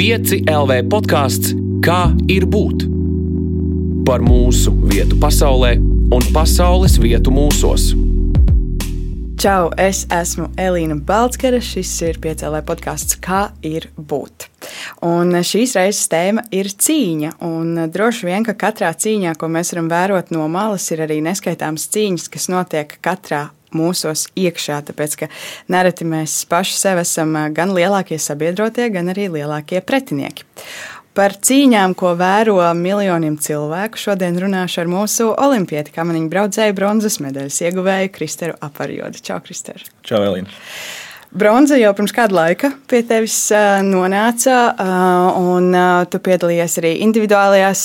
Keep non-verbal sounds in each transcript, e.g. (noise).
5 LV podkāsts Kā ir būt? Par mūsu vietu pasaulē un pasaules vietu mūsos. Čau, es esmu Elīna Balskara. Šis ir piecēlē podkāsts Kā ir būt. Un šīs reizes tēma ir cīņa. Droši vien, ka katrā cīņā, ko mēs varam vērot no malas, ir arī neskaitāmas cīņas, kas notiek katrā mūsos iekšā. Tāpēc, ka nereti mēs paši sev esam gan lielākie sabiedrotie, gan arī lielākie pretinieki. Par cīņām, ko vēro miljoniem cilvēku, šodien runāšu ar mūsu olimpieti, kā maniņu braucēju bronzas medaļas ieguvēju Kristeru Aparjodu. Čau, Krister! Čau, Elīna! Bronza jau pirms kāda laika pie tevis nonāca, un tu piedalījies arī individuālajās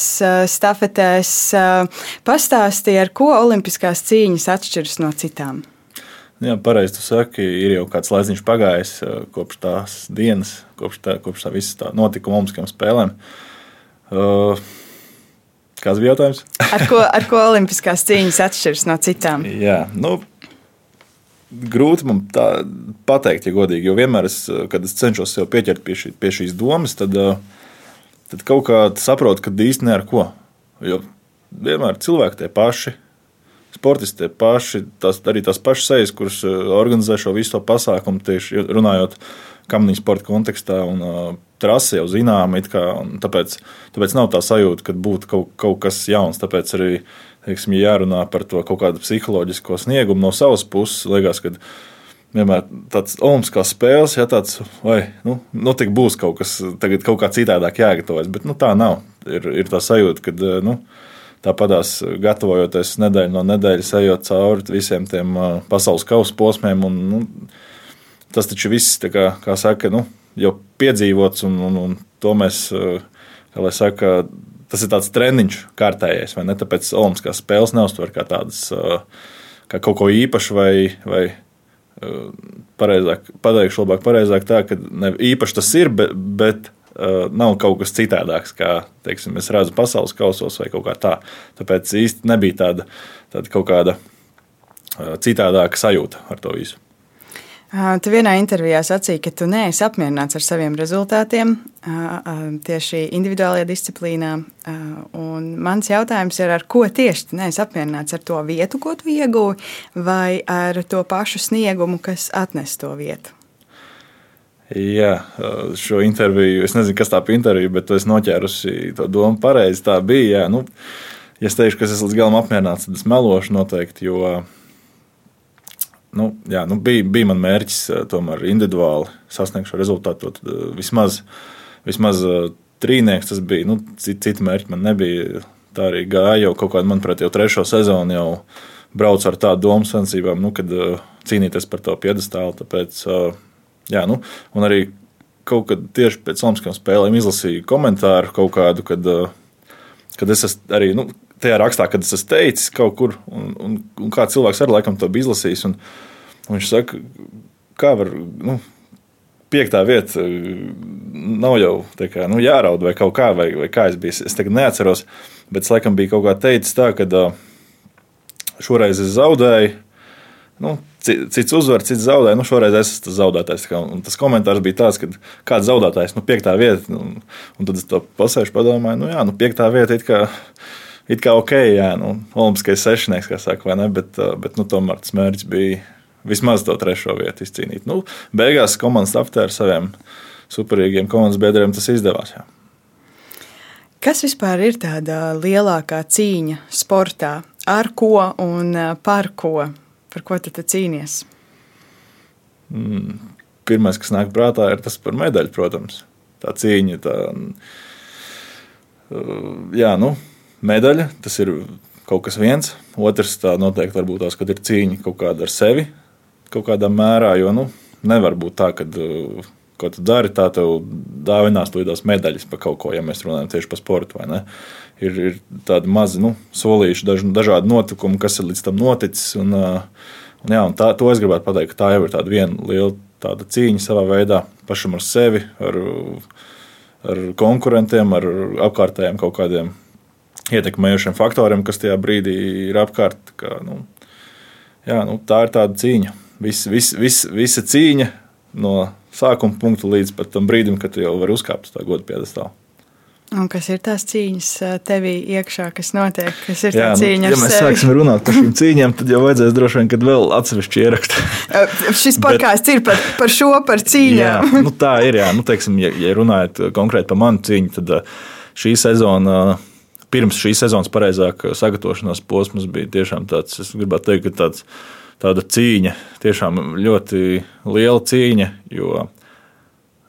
stafetēs. Pastāstīji, ar ko olimpiskās cīņas atšķiras no citām? Jā, pareizi. Jūs sakat, ir jau kāds laiks pagājis kopš tās dienas, kopš tā, kopš tā visa tā notikuma Olimpiskajām spēlēm. Uh, kāds bija jautājums? ar, ko, ar ko Olimpiskās cīņas atšķiras no citām? Jā, nu, grūti man tā pateikt, ja godīgi. Jo vienmēr, es, kad es cenšos sev pieķert pie, šī, pie šīs domas, tad, tad kaut kā saprotu, ka īstenībā ar ko. Jo vienmēr cilvēki tie paši sportisti paši, tās, arī tās pašas sejas, kuras eh, organizē šo visu pasākumu, tieši runājot kamniņu sporta kontekstā. Un, uh, Trase jau zinām, kā, tāpēc, tāpēc nav tā sajūta, ka būtu kaut, kaut kas jauns. Tāpēc arī teiksim, jārunā par to kaut kādu psiholoģisko sniegumu no savas puses. Liekas, ka vienmēr tāds olimpiskās spēles, ja tāds, vai nu, nu tik būs kaut kas, tagad kaut kā citādāk jāgatavojas. Bet nu, tā nav. Ir, ir tā sajūta, ka. Nu, Tāpatās, gatavojoties nedēļu no nedēļas, ejot cauri visiem tiem pasaules kausa posmiem. Un, nu, tas taču viss, kā, kā saka, nu, jau piedzīvots, un, un, un to mēs, kā lai saka, tas ir tāds treniņš kārtējais, vai ne? Tāpēc Olimpiskās spēles neuztver kā tādas, kā kaut ko īpašu vai, vai pareizāk, pateikšu labāk, pareizāk tā, ka ne īpaši tas ir, bet, bet nav kaut kas citādāks, kā teiksim, es redzu pasaules kausos vai kaut kā tā. Tāpēc īsti nebija tāda, tāda kaut kāda uh, citādāka sajūta ar to visu. Tu vienā intervijā sacīki, ka tu neesi apmierināts ar saviem rezultātiem tieši individuālajā disciplīnā. Un mans jautājums ir, ar ko tieši tu neesi apmierināts? Ar to vietu, ko tu ieguvi, vai ar to pašu sniegumu, kas atnes to vietu? Jā, šo interviju, es nezinu, kas tā bija intervija, bet es noķērusi to domu pareizi. Tā bija. Jā. Nu, ja es teikšu, ka es esmu līdz galam apmierināts, tad es melošu noteikti. Jo nu, jā, nu, bija, bija man mērķis tomēr individuāli sasniegt šo rezultātu. Tad, vismaz, vismaz trīnieks tas bija. Nu, citi mērķi man nebija. Tā arī gāja jau kaut kādā, manuprāt, jau trešo sezonu jau braucu ar tādu domu sensībām, nu, kad cīnīties par to piedestālu. Tāpēc, Jā, nu, un arī kaut kad tieši pēc Olimpiskajām spēlēm izlasīju komentāru kaut kādu, kad, eh, kad es arī nu, tajā rakstā, kad es teicis kaut kur, un, un, un kāds cilvēks arī laikam to bija izlasījis. Un, un viņš saka, kā var. Nu, Piektā vieta eh, nav jau kā, nu, jāraud vai kaut kā, vai, vai kā es biju. Es tagad neatceros, bet es laikam biju kaut kā teicis tā, ka uh, šoreiz es zaudēju. Nu, cits uzvar, cits zaudē. Nu, šoreiz es esmu tas zaudētājs. Un tas komentārs bija tāds, ka kāds zaudētājs, nu, piektā vieta. Nu, un tad es to pasēžu, padomāju, nu, jā, nu, piektā vieta it kā, it kā ok, jā, nu, olimpiskais sešnieks, kā saka, vai ne, bet, bet nu, tomēr tas mērķis bija vismaz to trešo vietu izcīnīt. Nu, beigās komandas aptēra ar saviem superīgiem komandas biedriem tas izdevās. Jā. Kas vispār ir tāda lielākā cīņa sportā? Ar ko un par ko? Par ko tu cīnies? Mm, Pirmais, kas nāk prātā, ir tas par medaļu, protams. Tā cīņa, tā, jā, nu, medaļa, tas ir kaut kas viens. Otrs, tā noteikti varbūt tās, kad ir cīņa kaut kāda ar sevi, kaut kādā mērā, jo, nu, nevar būt tā, ka, ko tu dari, tā tev dāvinās tūlītās medaļas par kaut ko, ja mēs runājam tieši par sportu? Ir, ir tādi mazi, nu, solīši, daž, dažādi notikumi, kas ir līdz tam noticis, un, un, jā, un tā, to es gribētu pateikt, ka tā jau ir tāda viena liela cīņa savā veidā pašam ar sevi, ar, ar konkurentiem, ar apkārtējiem kaut kādiem ietekmējošiem faktoriem, kas tajā brīdī ir apkārt. Kā, nu, jā, nu, tā ir tāda cīņa. Vis, vis, vis, visa cīņa no sākuma punkta līdz tam brīdim, kad tu jau vari uzkāpt uz tā godu piedestālu. Un kas ir tās cīņas tevī iekšā, kas notiek? Kas ir Jā, tā cīņa? nu, ja mēs sevi? sāksim runāt par šīm cīņām, tad jau vajadzēs droši vien, kad vēl atsevišķi ierakstu. Šis podkāsts ir par, par šo, par Jā, cīņām. nu tā ir. Jā. Nu, teiksim, ja, ja runājot konkrēti par manu cīņu, tad šī sezona, pirms šīs sezonas pareizāk sagatavošanās posms bija tiešām tāds, es gribētu teikt, tāds, tāda cīņa, tiešām ļoti liela cīņa, jo,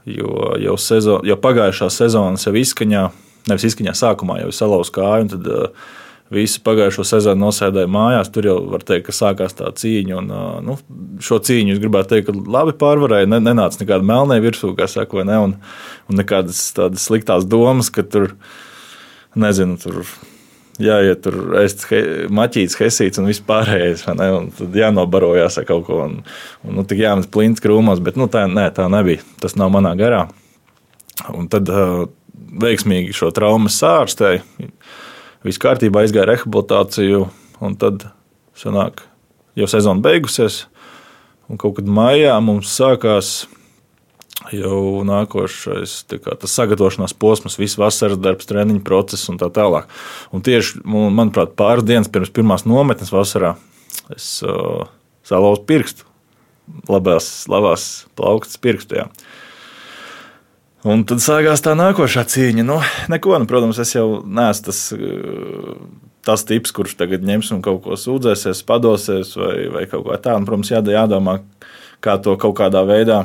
jo jau, sezon, jau pagājušā sezona jau izskaņā, nevis izskaņā sākumā jau salauz kāju, un tad uh, Visu pagājušo sezonu nosēdēju mājās. Tur jau var teikt, ka sākās tā cīņa. Un, uh, nu, šo cīņu es gribētu teikt, ka labi pārvarēju. Ne, nenāca nekāda melnē virsū, kā saka, ne? Un, un nekādas tādas sliktās domas, ka tur, nezinu, tur jāiet tur ēst he, maķītes, hesītes un viss pārējais. Un tad jānobarojās ar kaut ko. Un, un nu, tik jāmet plints krūmos, bet nu, tā, nē, tā nebija. Tas nav manā garā. Un tad uh, veiksmīgi šo traumu sārstēju viss kārtībā, aizgāja rehabilitāciju, un tad sanāk, jau sezona beigusies. Un kaut kad maijā mums sākās jau nākošais kā, sagatavošanās posms, viss vasaras darbs, treniņu process un tā tālāk. Un tieši, manuprāt, pāris dienas pirms pirmās nometnes vasarā es uh, salauzu pirkstu, labās, labās plauktas pirkstu. Jā. Un tad sākās tā nākošā cīņa. Nu, neko, nu, protams, es jau neesmu tas, tas tips, kurš tagad ņems un kaut ko sūdzēsies, padosies vai, vai kaut ko tādu. Nu, protams, jādomā, kā to kaut kādā veidā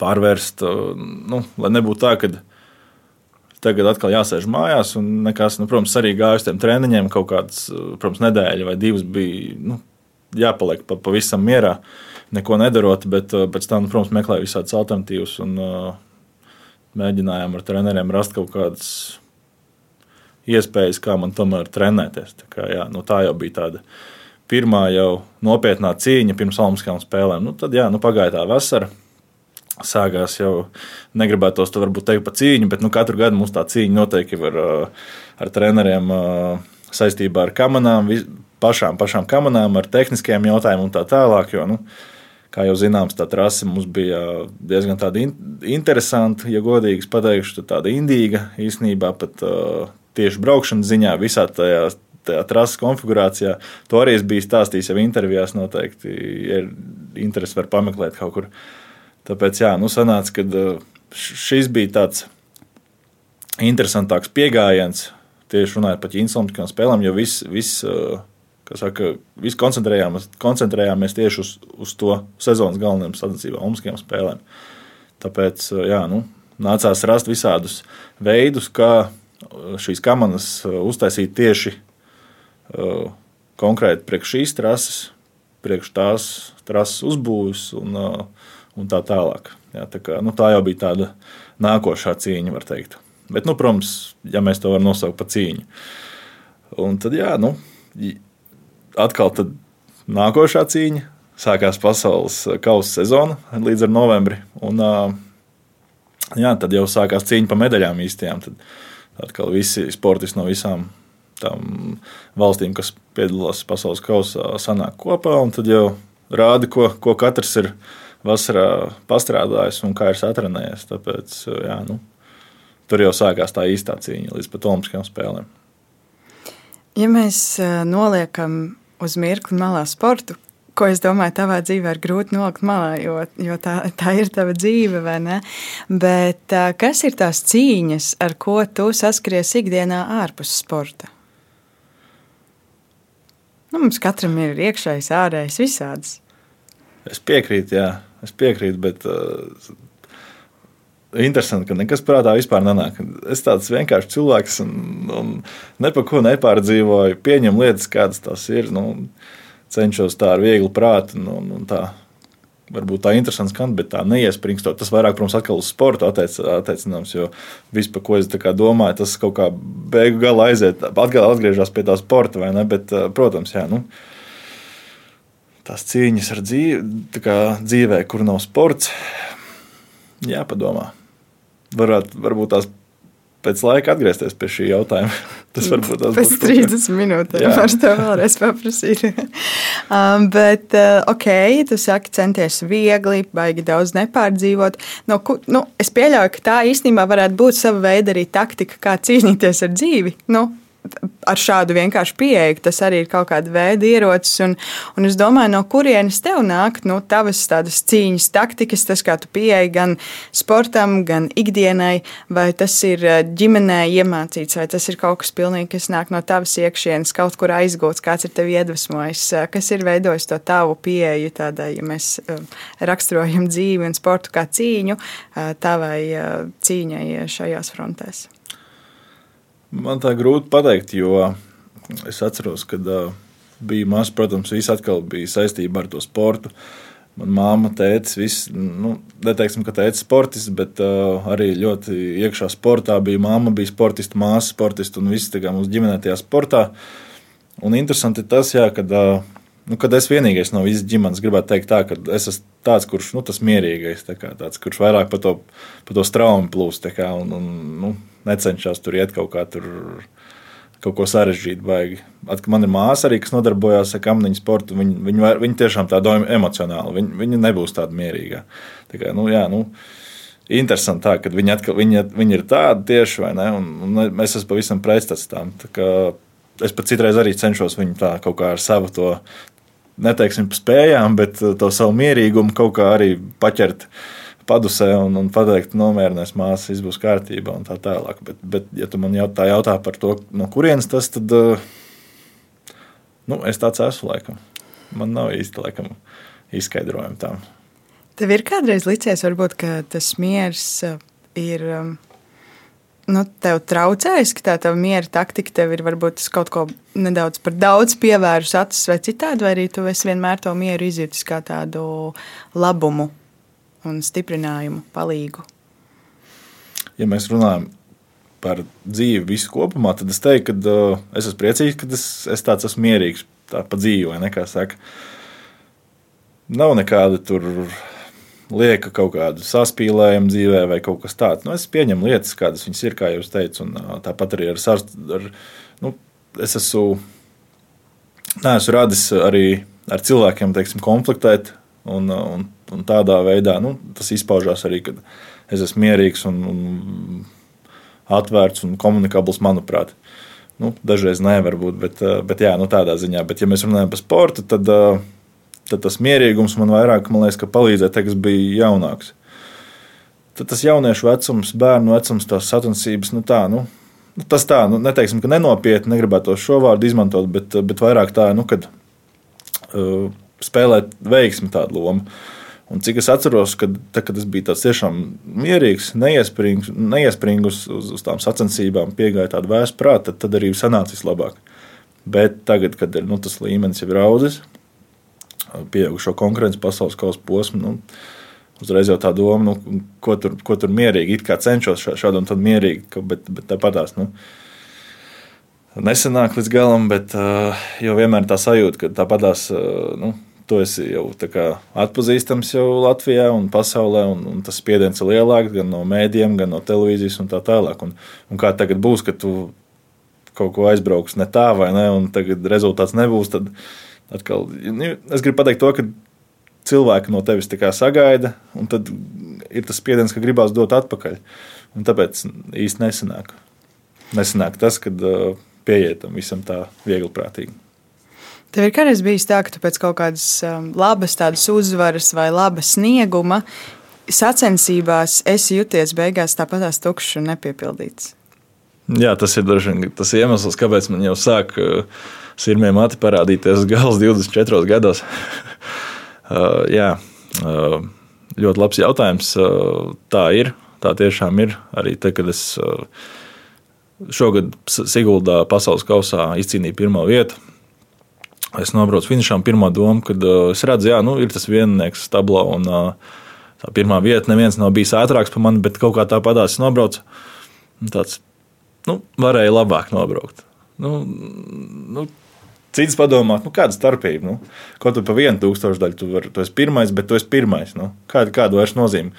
pārvērst. Nu, lai nebūtu tā, ka tagad atkal jāsēž mājās nekas, nu, protams, arī gāju uz tiem treniņiem. Kaut kādas, protams, nedēļa vai divas bija nu, jāpaliek pa, pavisam mierā, neko nedarot, bet pēc tam, nu, protams, meklēju visādas alternatīvas. Un, mēģinājām ar treneriem rast kaut kādas iespējas, kā man tomēr trenēties. Tā, kā, jā, nu, tā jau bija tāda pirmā jau nopietnā cīņa pirms Olimpiskajām spēlēm. Nu, tad jā, nu, pagāja tā vasara. Sākās jau, negribētu to varbūt teikt par cīņu, bet nu, katru gadu mums tā cīņa noteikti ir ar, ar treneriem saistībā ar kamerām, pašām, pašām kamerām, ar tehniskiem jautājumiem un tā tālāk. Jo, nu, Kā jau zināms, tā trase mums bija diezgan in interesanta, ja godīgi pateikšu, tāda indīga īstenībā pat uh, tieši braukšanas ziņā visā tajā, tajā trases konfigurācijā. To arī es biju stāstījis jau intervijās, noteikti, ja ir interesi, var pameklēt kaut kur. Tāpēc, jā, nu sanāca, ka šis bija tāds interesantāks pieejams tieši runājot par ķīniskām spēlēm, jo viss. Vis, saka, visi koncentrējāmies, koncentrējāmies tieši uz, uz to sezonas galvenajām sacensībām, Olimpiskajām spēlēm. Tāpēc jā, nu, nācās rast visādus veidus, kā šīs kamanas uztaisīt tieši uh, konkrēti priekš šīs trases, priekš tās trases uzbūves un, uh, un tā tālāk. Jā, tā, kā, nu, tā jau bija tāda nākošā cīņa, var teikt. Bet, nu, protams, ja mēs to varam nosaukt par cīņu. Un tad, jā, nu, atkal nākošā cīņa. Sākās pasaules kausa sezona līdz ar novembri. Un, jā, tad jau sākās cīņa par medaļām īstajām. Tad atkal visi sportisti no visām tām valstīm, kas piedalās pasaules kausā, sanāk kopā. Tad jau rāda, ko, ko katrs ir vasarā pastrādājis un kā ir satrenējies. Tāpēc jā, nu, tur jau sākās tā īstā cīņa līdz pat Olimpiskajām spēlēm. Ja mēs noliekam uz mirkli malā sportu, ko es domāju, tavā dzīvē ir grūti nolikt malā, jo, jo tā, tā ir tava dzīve, vai ne? Bet kas ir tās cīņas, ar ko tu saskaries ikdienā ārpus sporta? Nu, mums katram ir iekšējs, ārējs, visāds. Es piekrītu, jā, es piekrītu, bet uh, interesanti, ka nekas prātā vispār nenāk. Es tāds vienkāršs cilvēks un, un ne par ko nepārdzīvoju, pieņemu lietas, kādas tās ir. Nu, cenšos tā ar vieglu prātu un, un, un tā. Varbūt tā ir interesanta skanta, bet tā neiespringstot. Tas vairāk, protams, atkal uz sportu atteic, attiecināms, jo viss, par ko es domāju, tas kaut kā beigu galā aiziet, atkal atgriežas pie tā sporta, vai ne? Bet, protams, jā, nu, tās cīņas ar dzīvi, dzīvē, kur nav sports, jāpadomā varētu varbūt tās pēc laika atgriezties pie šī jautājuma. (laughs) Tas varbūt tas Pēc 30 minūtēm var to vēlreiz paprasīt. (laughs) um, bet, uh, ok, tu saki, centies viegli, baigi daudz nepārdzīvot. No, ku, nu, es pieļauju, ka tā īstenībā varētu būt sava veida arī taktika, kā cīnīties ar dzīvi. Nu, ar šādu vienkāršu pieeju. Tas arī ir kaut kāda veida ierocis. Un, un es domāju, no kurienes tev nāk nu, tavas tādas cīņas taktikas, tas, kā tu pieeji gan sportam, gan ikdienai, vai tas ir eh, ģimenē iemācīts, vai tas ir kaut kas pilnīgi, kas nāk no tavas iekšienes, kaut kur aizgūts, kāds ir tev iedvesmojis, eh, kas ir veidojis to tavu pieeju tādai, ja mēs eh, raksturojam dzīvi un sportu kā cīņu, tavai cīņai šajās frontēs. Man tā grūti pateikt, jo es atceros, kad uh, biju mazs, protams, viss atkal bija saistībā ar to sportu. Manā māma, tēvs, viss, nu, neteiksim, ka tēvs sportists, bet uh, arī ļoti iekšā sportā bija. Māma bija sportista, māsa sportista un viss tā kā mūsu ģimenē tajā sportā. Un interesanti tas, jā, kad, uh, nu, kad es vienīgais no visas ģimenes gribētu teikt tā, ka es esmu tāds, kurš, nu, tas mierīgais, kā, tāds, kurš vairāk pa to, pa to straumu plūst, kā, un, un, nu, necenšas tur iet kaut kā tur. Kaut ko sarežģītu, vajag. At, man ir māsa arī, kas nodarbojās ar kamniņu sportu. Viņa, viņa, viņa tiešām tāda emocionāla. Viņa, viņa nebūs tāda mierīga. Tā kā, nu, jā, nu, interesanti, tā, ka viņi, atkal, viņi, viņi ir tādi tieši, vai ne? Un, un es esmu pavisam pretstats tam. Es pat citreiz arī cenšos viņu tā kaut kā ar savu to, neteiksim, spējām, bet to savu mierīgumu kaut kā arī paķert. Uh, padusē un, un pateikt, nomierinās māsas, viss būs kārtībā un tā tālāk. Bet, bet ja tu man jautā, jautā par to, no kurienes tas, tad eh, nu, es tāds esmu laikam. Man nav īsti laikam izskaidrojumi tam. Tev ir kādreiz licies, varbūt, ka tas miers eh, ir um, nu, tev traucējis, ka tā tā miera taktika tev ir varbūt kaut ko nedaudz par daudz pievērus acis vai citādi, vai arī tu vienmēr to mieru izjūti kā tādu labumu un stiprinājumu, palīgu. Ja mēs runājam par dzīvi visu kopumā, tad es teiktu, ka uh, es esmu priecīgs, ka es, es tāds esmu mierīgs tā pa dzīvi, vai ne, kā saka. Nav nekāda tur lieka kaut kādu saspīlējumu dzīvē vai kaut kas tāds. Nu, es pieņemu lietas, kādas viņas ir, kā jau es teicu, un uh, tāpat arī ar, ar nu, es esmu, neesmu radis arī ar cilvēkiem, teiksim, konfliktēt un, uh, un un tādā veidā nu, tas izpaužās arī, kad es esmu mierīgs un, un atvērts un komunikabls, manuprāt. Nu, dažreiz nevar būt, bet, eh, bet jā, nu, tādā ziņā. Bet, ja mēs runājam par sportu, tad, eh, tad tas mierīgums man vairāk, man liekas, palīdzēja, kad es biju jaunāks. Tad tas jauniešu vecums, bērnu vecums, tās sacensības, nu tā, nu, nu tas tā, nu, neteiksim, ka nenopietni, negribētu šo vārdu izmantot, bet, bet vairāk tā, nu, kad uh, spēlēt veiksmi tādu lomu. Uh, Un cik es atceros, kad, tā, kad es biju tāds tiešām mierīgs, neiespringus uz, uz tām sacensībām, piegāja tāda vēsta prāta, tad, tad arī sanāca vislabāk. Bet tagad, kad ir, nu, tas līmenis jau ir audzis, pieaugušo konkurences pasaules kausa posmu, nu, uzreiz jau tā doma, nu, ko, tur, ko tur mierīgi, it kā cenšos šādu un tādu mierīgi, bet, bet tāpatās. Nu, Nesenāk līdz galam, bet uh, jau vienmēr tā sajūta, ka tāpatās uh, nu, tu esi jau atpazīstams jau Latvijā un pasaulē, un, un tas spiediens ir lielāks gan no mēdiem, gan no televīzijas un tā tālāk. Un, un kā tagad būs, kad tu kaut ko aizbrauks ne tā vai ne, un tagad rezultāts nebūs, tad atkal nu, es gribu pateikt to, ka cilvēki no tevis sagaida, un tad ir tas spiediens, ka gribās dot atpakaļ. Un tāpēc īsti nesanāk. Nesanāk tas, kad pieietam visam tā viegli prātīgi. Tev ir kādreiz bijis tā, ka tu pēc kaut kādas um, labas uzvaras vai laba snieguma sacensībās esi jūties beigās tāpatās tukšs un nepiepildīts. Jā, tas ir dažreiz tas iemesls, kāpēc man jau sāk uh, sirmie mati parādīties gals (laughs) 24 gados. (laughs) uh, jā, uh, ļoti labs jautājums. Uh, tā ir, tā tiešām ir. Arī te, kad es uh, šogad Siguldā pasaules kausā izcīnīju pirmo vietu, Es nobraucu finišām pirmā doma, kad uh, es redzu, ka nu, ir tas viennieks stablā. Un, uh, tā pirmā vieta, neviens nav bijis ātrāks par mani, bet kaut kā tā padās es nobraucu. Tāds, nu, varēja labāk nobraukt. Nu, nu, Cits padomā, nu, kāda starpība. Nu, kaut kur pa vienu tūkstošu daļu tu, var, tu esi pirmais, bet tu esi pirmais. Nu, kāda, kāda vairs nozīme?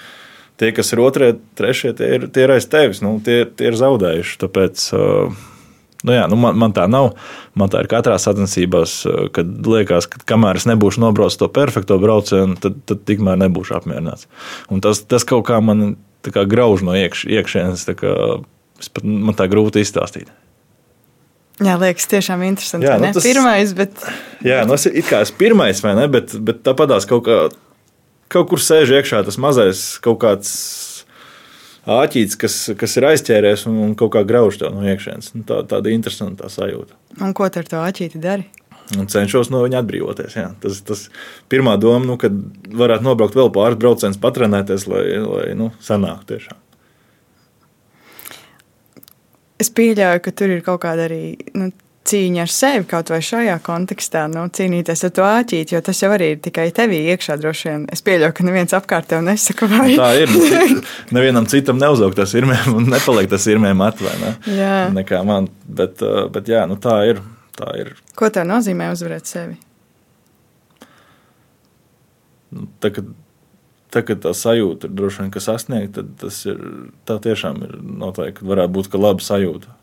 Tie, kas ir otrie, trešie, tie ir, tie ir aiz tevis, nu, tie, tie ir zaudējuši. Tāpēc uh, Nu, jā, nu man, man tā nav. Man tā ir katrā sacensībās, kad liekas, ka kamēr es nebūšu nobraucis to perfekto braucienu, tad, tad tikmēr nebūšu apmierināts. Un tas, tas kaut kā man kā grauž no iekš, iekšienes. Kā, pat, man tā grūti izstāstīt. Jā, liekas, tiešām interesanti. Jā, nu, tas, pirmais, bet. Jā, nu, es it kā esmu pirmais, vai ne? Bet, bet tāpatās kaut, kā, kaut kur sēž iekšā tas mazais kaut kāds āķītis, kas, kas ir aizķēries un, un kaut kā grauž to no iekšienes. Nu, tā, tāda interesanta sajūta. Un ko tu ar to āķīti dari? Un cenšos no viņa atbrīvoties. Jā. Tas ir pirmā doma, nu, kad varētu nobraukt vēl pāris braucienus, patrenēties, lai, lai nu, sanāktu tiešām. Es pieļauju, ka tur ir kaut kāda arī nu, cīņa ar sevi kaut vai šajā kontekstā, nu, cīnīties ar to āķīti, jo tas jau arī ir tikai tevī iekšā droši vien. Es pieļauju, ka neviens apkārt tev nesaka, vai tā (laughs) ir. Nu, nevienam citam neuzaugt tas irmēm un nepaliek tas irmēm atvainā. Jā. Nekā man, bet, bet jā, nu tā ir. Tā ir. Ko tev nozīmē uzvarēt sevi? Nu, tā, kad tā, kad tā sajūta ir droši vien sasniegta, tad tas ir, tā tiešām ir noteikti varētu būt laba sajūta.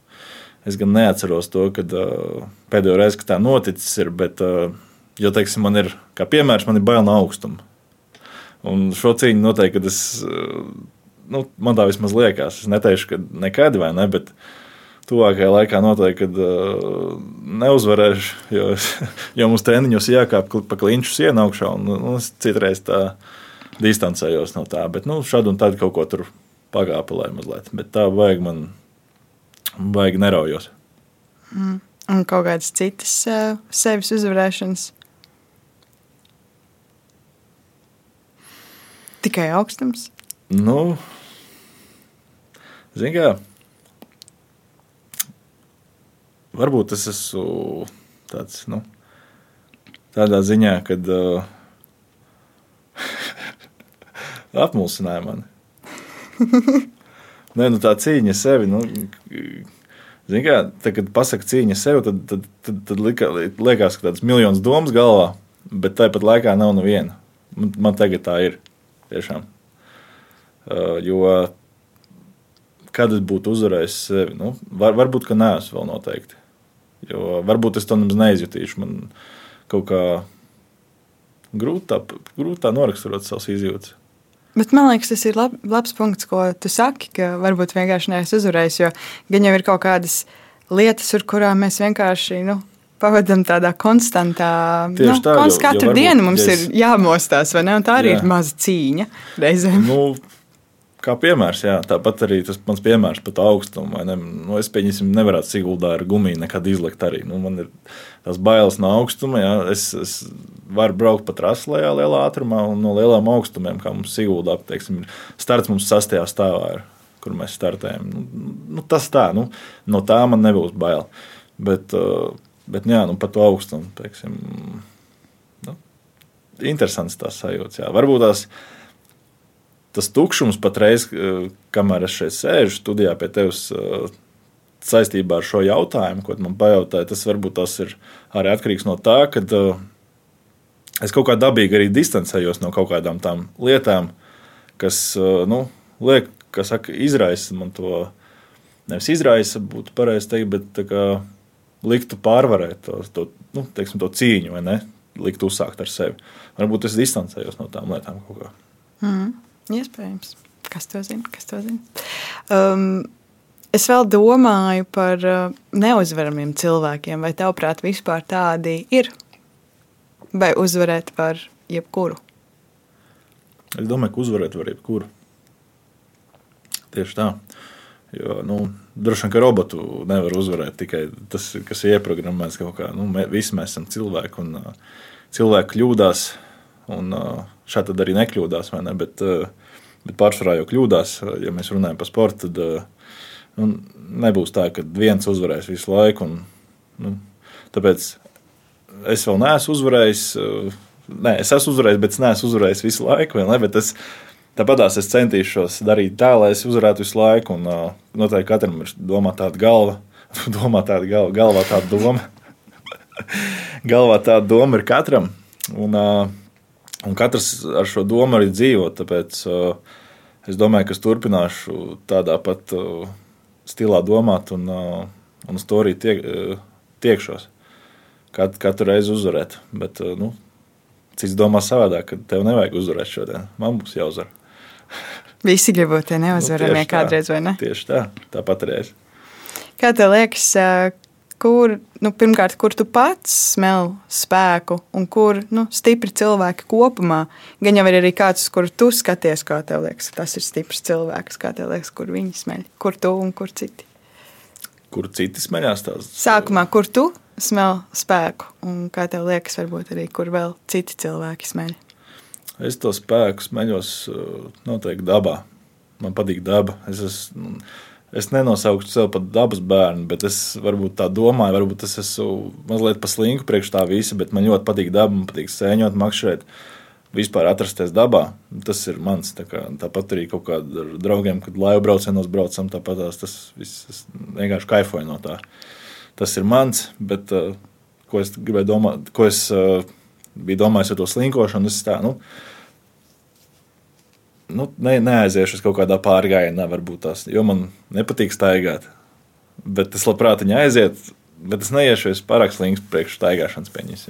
Es gan neatceros to, kad uh, pēdējo reizi, kad tā noticis, ir, bet, uh, jo, teiksim, man ir, kā piemērs, man ir bail no augstuma. Un šo cīņu noteikti, kad es, uh, nu, man tā vismaz liekas, es neteikšu, ka nekad vai ne, bet tuvākajā laikā noteikti, kad uh, neuzvarēšu, jo, (laughs) jo mums treniņos jākāp pa kliņšu sienu augšā, un, un es citreiz tā distancējos no tā. Bet nu, šādi un tad kaut ko tur pagāpilē mazliet. Bet tā vajag man, vajag neraujos. Mm. Un kaut kādas citas uh, sevis uzvarēšanas. Tikai augstums. Nu, zini, kā. Varbūt es esmu tāds, nu, tādā ziņā, kad uh, (laughs) apmulsināja mani. (laughs) Nē, nu tā cīņa sevi. Nu, Zini, kā, tā, kad pasakā cīņa sev, tad, tad, tad, tad lika, liekas, ka tādas miljonas domas galvā, bet tāpat laikā nav neviena. Man, man tagad tā ir. Tiešām. Uh, jo kad es būtu uzvarējis sevi, nu, var, varbūt, ka neesmu vēl noteikti. Jo varbūt es to nemaz neizjutīšu. Man kaut kā grūti tā, grūt tā noraksturot savas izjūtas. Bet man liekas, tas ir lab, labs punkts, ko tu saki, ka varbūt vienkārši neesmu uzvarējis, jo gan jau ir kaut kādas lietas, ar kurām mēs vienkārši nu, pavadām tādā konstantā veidā. Nu, tā, jo, katru jo dienu mums ja es... ir jāmostās, vai ne? Un tā arī jā. ir maza cīņa reizēm. Nu, kā piemērs, jā, tāpat arī tas mans piemērs par augstumu. Ne? Nu, es pieņemsim, nevarētu Siguldā ar gumiju nekad izlikt arī. Nu, man ir tās bailes no augstuma. Jā. Es, es varu braukt pa trasi lejā lielā ātrumā un no lielām augstumiem, kā mums Siguldā, teiksim, starts mums sastajā stāvā. Ir, kur mēs startējam. Nu, nu, tas tā, nu, no tā man nebūs bail. Bet, uh, bet jā, nu, par to augstumu, teiksim, nu, interesants tās sajūtas. Jā. Varbūt tās tas tukšums patreiz, eh, kamēr es šeit sēžu studijā pie tevis eh, saistībā ar šo jautājumu, ko man pajautāja, tas varbūt tas ir arī atkarīgs no tā, ka eh, es kaut kā dabīgi arī distancējos no kaut kādām tām lietām, kas, nu, liek, kas saka, izraisa man to, nevis izraisa, būtu pareizi teikt, bet kā, liktu pārvarēt to, to, nu, teiksim, to cīņu, vai ne? Likt uzsākt ar sevi. Varbūt es distancējos no tām lietām kaut kā. Mm. Iespējams. Kas to zina? Kas to zina? Um, es vēl domāju par uh, neuzvaramiem cilvēkiem. Vai tavuprāt, vispār tādi ir? Vai uzvarēt var jebkuru? Es domāju, ka uzvarēt var jebkuru. Tieši tā. Jo, nu, droši vien, ka robotu nevar uzvarēt tikai tas, kas ir ieprogrammēts kaut kā. Nu, mē, visi mēs esam cilvēki, un uh, cilvēki kļūdās. Un, uh, šādi arī nekļūdās. Ne? Bet, bet pārsvarā jau kļūdās. Ja mēs runājam par sportu, tad nu, nebūs tā, ka viens uzvarēs visu laiku. Un, nu, tāpēc es vēl neesmu uzvarējis. Nē, es esmu uzvarējis, bet es neesmu uzvarējis visu laiku. Ne? Es, Tāpatās es centīšos darīt tā, lai es uzvarētu visu laiku. Un, uh, noteikti katram ir domā tāda galva, (laughs) domā tāda galva, galvā tāda doma. (laughs) galvā tāda doma ir katram. Un, uh, Un katrs ar šo domu arī dzīvo. Tāpēc uh, es domāju, ka es turpināšu tādā pat uh, stilā domāt un, uh, un uz to arī tiek, uh, tiekšos. Kat, katru reizi uzvarēt. Bet, uh, nu, cits domā savādāk, ka tev nevajag uzvarēt šodien. Man būs jāuzvar. (laughs) Visi grib būt tie neuzvaramie nu, kādreiz, vai ne? Tieši tā, tāpat reiz. Kā tev liekas, kur, nu, pirmkārt, kur tu pats smel spēku un kur nu, stipri cilvēki kopumā? Gan jau ir arī kāds, kur tu skaties, kā tev liekas, tas ir stiprs cilvēks, kā tev liekas, kur viņi smeļ, kur tu un kur citi. Kur citi smeļās tās? Sākumā, kur tu smel spēku un kā tev liekas, varbūt arī kur vēl citi cilvēki smeļ. Es to spēku smeļos noteikti dabā. Man patīk daba. Es esmu es nenosauktu sevi par dabas bērnu, bet es varbūt tā domāju, varbūt es esmu mazliet paslinku priekš tā visa, bet man ļoti patīk daba, man patīk sēņot, makšķerēt. Vispār atrasties dabā, tas ir mans. Tā kā, tāpat arī kaut kādiem draugiem, kad laivu braucienos braucam, tāpat tās, tas viss es vienkārši kaifoju no tā. Tas ir mans, bet uh, ko es gribēju domāt, ko es uh, biju domājis ar to slinkošanu, es tā, nu, nu, ne, neaiziešu uz kaut kādā pārgājienā, varbūt tās, jo man nepatīk staigāt. Bet es labprāt viņa aiziet, bet es neiešu es pārāk slings priekš staigāšanas peņas?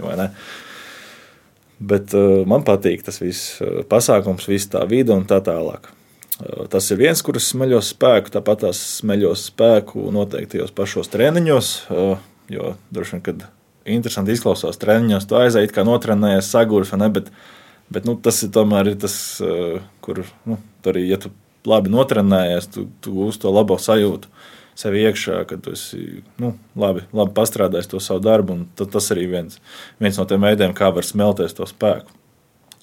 Bet uh, man patīk tas viss uh, pasākums, viss tā vide un tā tālāk. Uh, tas ir viens, kurš smeļos spēku, tāpat tās smeļos spēku noteiktajos pašos treniņos, uh, jo droši vien, kad interesanti izklausās treniņos, tu aizēji kā notrenējies sagurs, vai ne, bet uh, Bet nu, tas ir tomēr ir tas, eh, kur nu, arī, ja tu labi notrenējies, tu, tu gūsi to labo sajūtu sev iekšā, ka tu esi nu, labi, labi pastrādājis to savu darbu. Tas arī viens, viens no tiem veidiem, kā var smelties to spēku.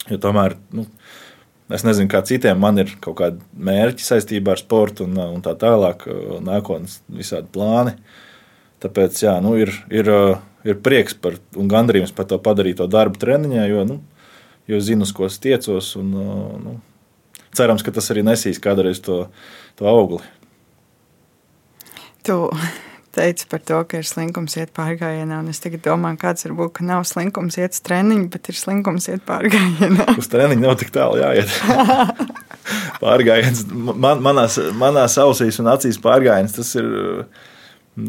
Jo tomēr, nu, es nezinu, kā citiem man ir kaut kādi mērķi saistībā ar sportu un, un tā tālāk, nākotnes visādi plāni. Tāpēc jā, nu, ir, ir, ir prieks par, un gandarījums par to padarīto darbu treniņā, jo nu, jo zinu, uz ko es tiecos. Un, uh, nu, cerams, ka tas arī nesīs kādreiz to, to augli. Tu teici par to, ka ir slinkums iet pārgājienā, es tagad domāju, kāds varbūt ka nav slinkums iet uz treniņu, bet ir slinkums iet pārgājienā. uz treniņu nav tik tālu jāiet. (laughs) pārgājiens man, manās, manās ausīs un acīs pārgājiens tas ir,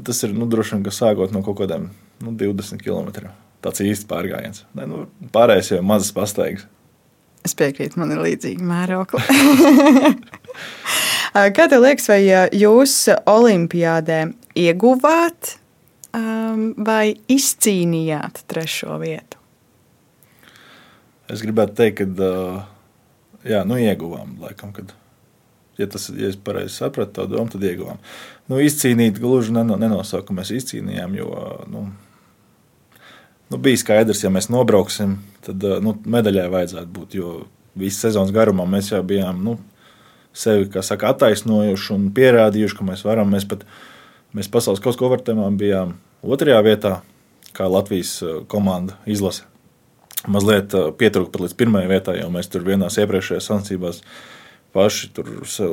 tas ir nu, droši vien, ka sākot no kaut kādiem nu, 20 km tāds īsts pārgājiens. Ne, nu, pārējais jau ir mazas pastaigas. Es piekrītu, man ir līdzīga mēroklī. (laughs) Kā tev liekas, vai jūs Olimpijādē ieguvāt um, vai izcīnījāt trešo vietu? Es gribētu teikt, ka uh, jā, nu, ieguvām. Laikam, kad, ja, tas, ja es pareizi sapratu to domu, tad ieguvām. Nu, izcīnīt gluži nenosauku, ka mēs izcīnījām, jo nu, nu, bija skaidrs, ja mēs nobrauksim, tad eh, nu, medaļai vajadzētu būt. Jo visu sezonas garumā mēs jau bijām nu, sevi saka, attaisnojuši un pierādījuši, ka mēs varam. Mēs pat mēs pasaules kaut ko vērtējumā bijām otrajā vietā, kā Latvijas eh, komanda izlase. Mazliet eh, pietrūka pat līdz pirmajai vietai, jo mēs tur vienās iepriekšējās sacensībās paši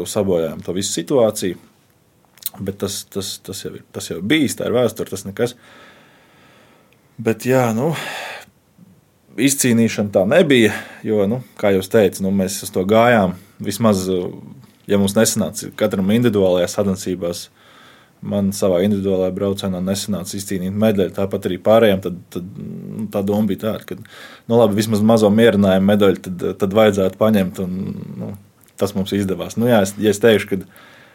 sabojājām to visu situāciju. Bet tas, tas, tas, jau ir, tas jau bijis, tā ir vēsture, tas nekas. Uh, Bet, jā, nu, izcīnīšana tā nebija. Jo, nu, kā jau teicu, nu, mēs uz to gājām. Vismaz, ja mums nesanāca katram individuālajā sadarbībās, man savā individuālajā braucienā nesanāca izcīnīt medaļu. Tāpat arī pārējiem. Tad, tad, nu, tā doma bija tāda, ka nu, labi, vismaz mazo mierinājumu medaļu tad, tad vajadzētu paņemt. Un, nu, tas mums izdevās. Nu, jā, es, ja es teikšu,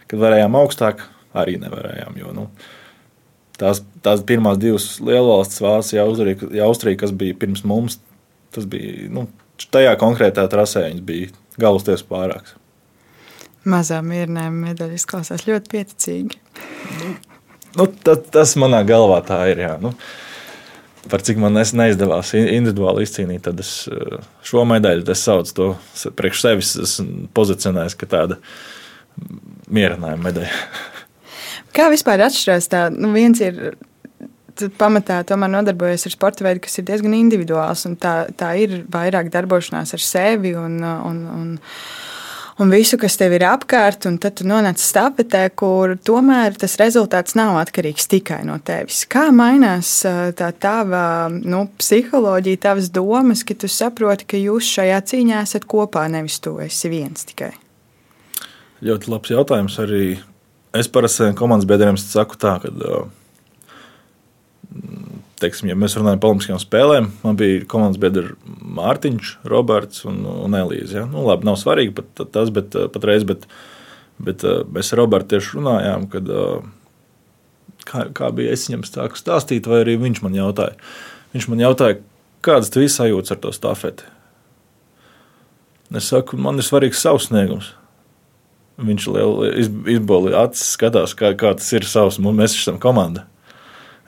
ka, varējām augstāk, arī nevarējām. Jo, nu, tās, tās pirmās divas lielvalstis, Vācija, Austrija, Austrija, kas bija pirms mums, tas bija nu, tajā konkrētā trasē, viņas bija galvasties pārāks. Mazā mierinājuma medaļa izklausās ļoti pieticīgi. Nu, nu, ta, tas manā galvā tā ir. Jā. Nu, par cik man neizdevās individuāli izcīnīt, tad es šo medaļu es saucu to priekš sevis, esmu pozicionējis, ka tāda mierinājuma medaļa. (laughs) Kā vispār atšķirās tā? Nu, viens ir pamatā tomēr nodarbojas ar sporta veidu, kas ir diezgan individuāls. Tā, tā ir vairāk darbošanās ar sevi un, un, un, un visu, kas tev ir apkārt. Tad tu nonāc stafetē, kur tomēr tas rezultāts nav atkarīgs tikai no tevis. Kā mainās tā tava nu, psiholoģija, tavas domas, ka tu saproti, ka jūs šajā cīņā esat kopā, nevis tu esi viens tikai? Ļoti labs jautājums arī Es parasti komandas biedriem saku, tā, ka teiksim, ja mēs runājam par Olimpiskajām spēlēm, man bija komandas biedri Mārtiņš, Roberts un, un Elīze. Ja? Nu, labi, nav svarīgi pat tas, bet patreiz, bet, bet mēs ar Robertu tieši runājām, kad, kā, kā bija es viņam stāku stāstīt, vai arī viņš man jautāja. Viņš man jautāja, kādas tev sajūtas ar to stafeti? Es saku, man ir svarīgs savs sniegums. Viņš izbolīja acis, skatās, kā, kā tas ir savs. Mēs esam komanda.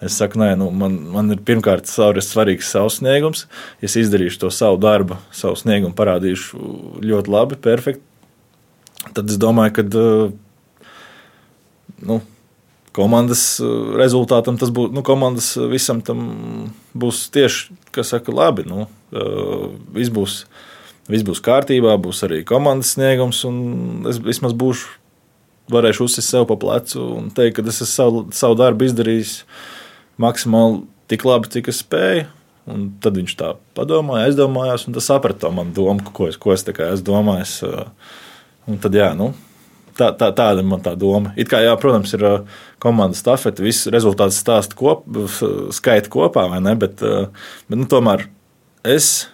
Es saku, nē, nu, man, man ir pirmkārt svarīgs savs sniegums. Es izdarīšu to savu darbu, savu sniegumu, parādīšu ļoti labi, perfekti. Tad es domāju, ka nu, komandas rezultātam tas būs, nu, komandas visam tam būs tieši, kas saka, labi. Nu, viss būs viss būs kārtībā, būs arī komandas sniegums, un es vismaz būšu, varēšu uzsist sev pa plecu un teikt, ka es esmu savu, savu darbu izdarījis maksimāli tik labi, cik es spēju. Un tad viņš tā padomāja, aizdomājās, un tas saprata manu domu, ko es, ko es esmu domājis. Un tad, jā, nu, tā, tā, tāda ir tā doma. It kā, jā, protams, ir komandas stafete, viss rezultāts stāsta kop, skaita kopā, vai ne? Bet, bet nu, tomēr es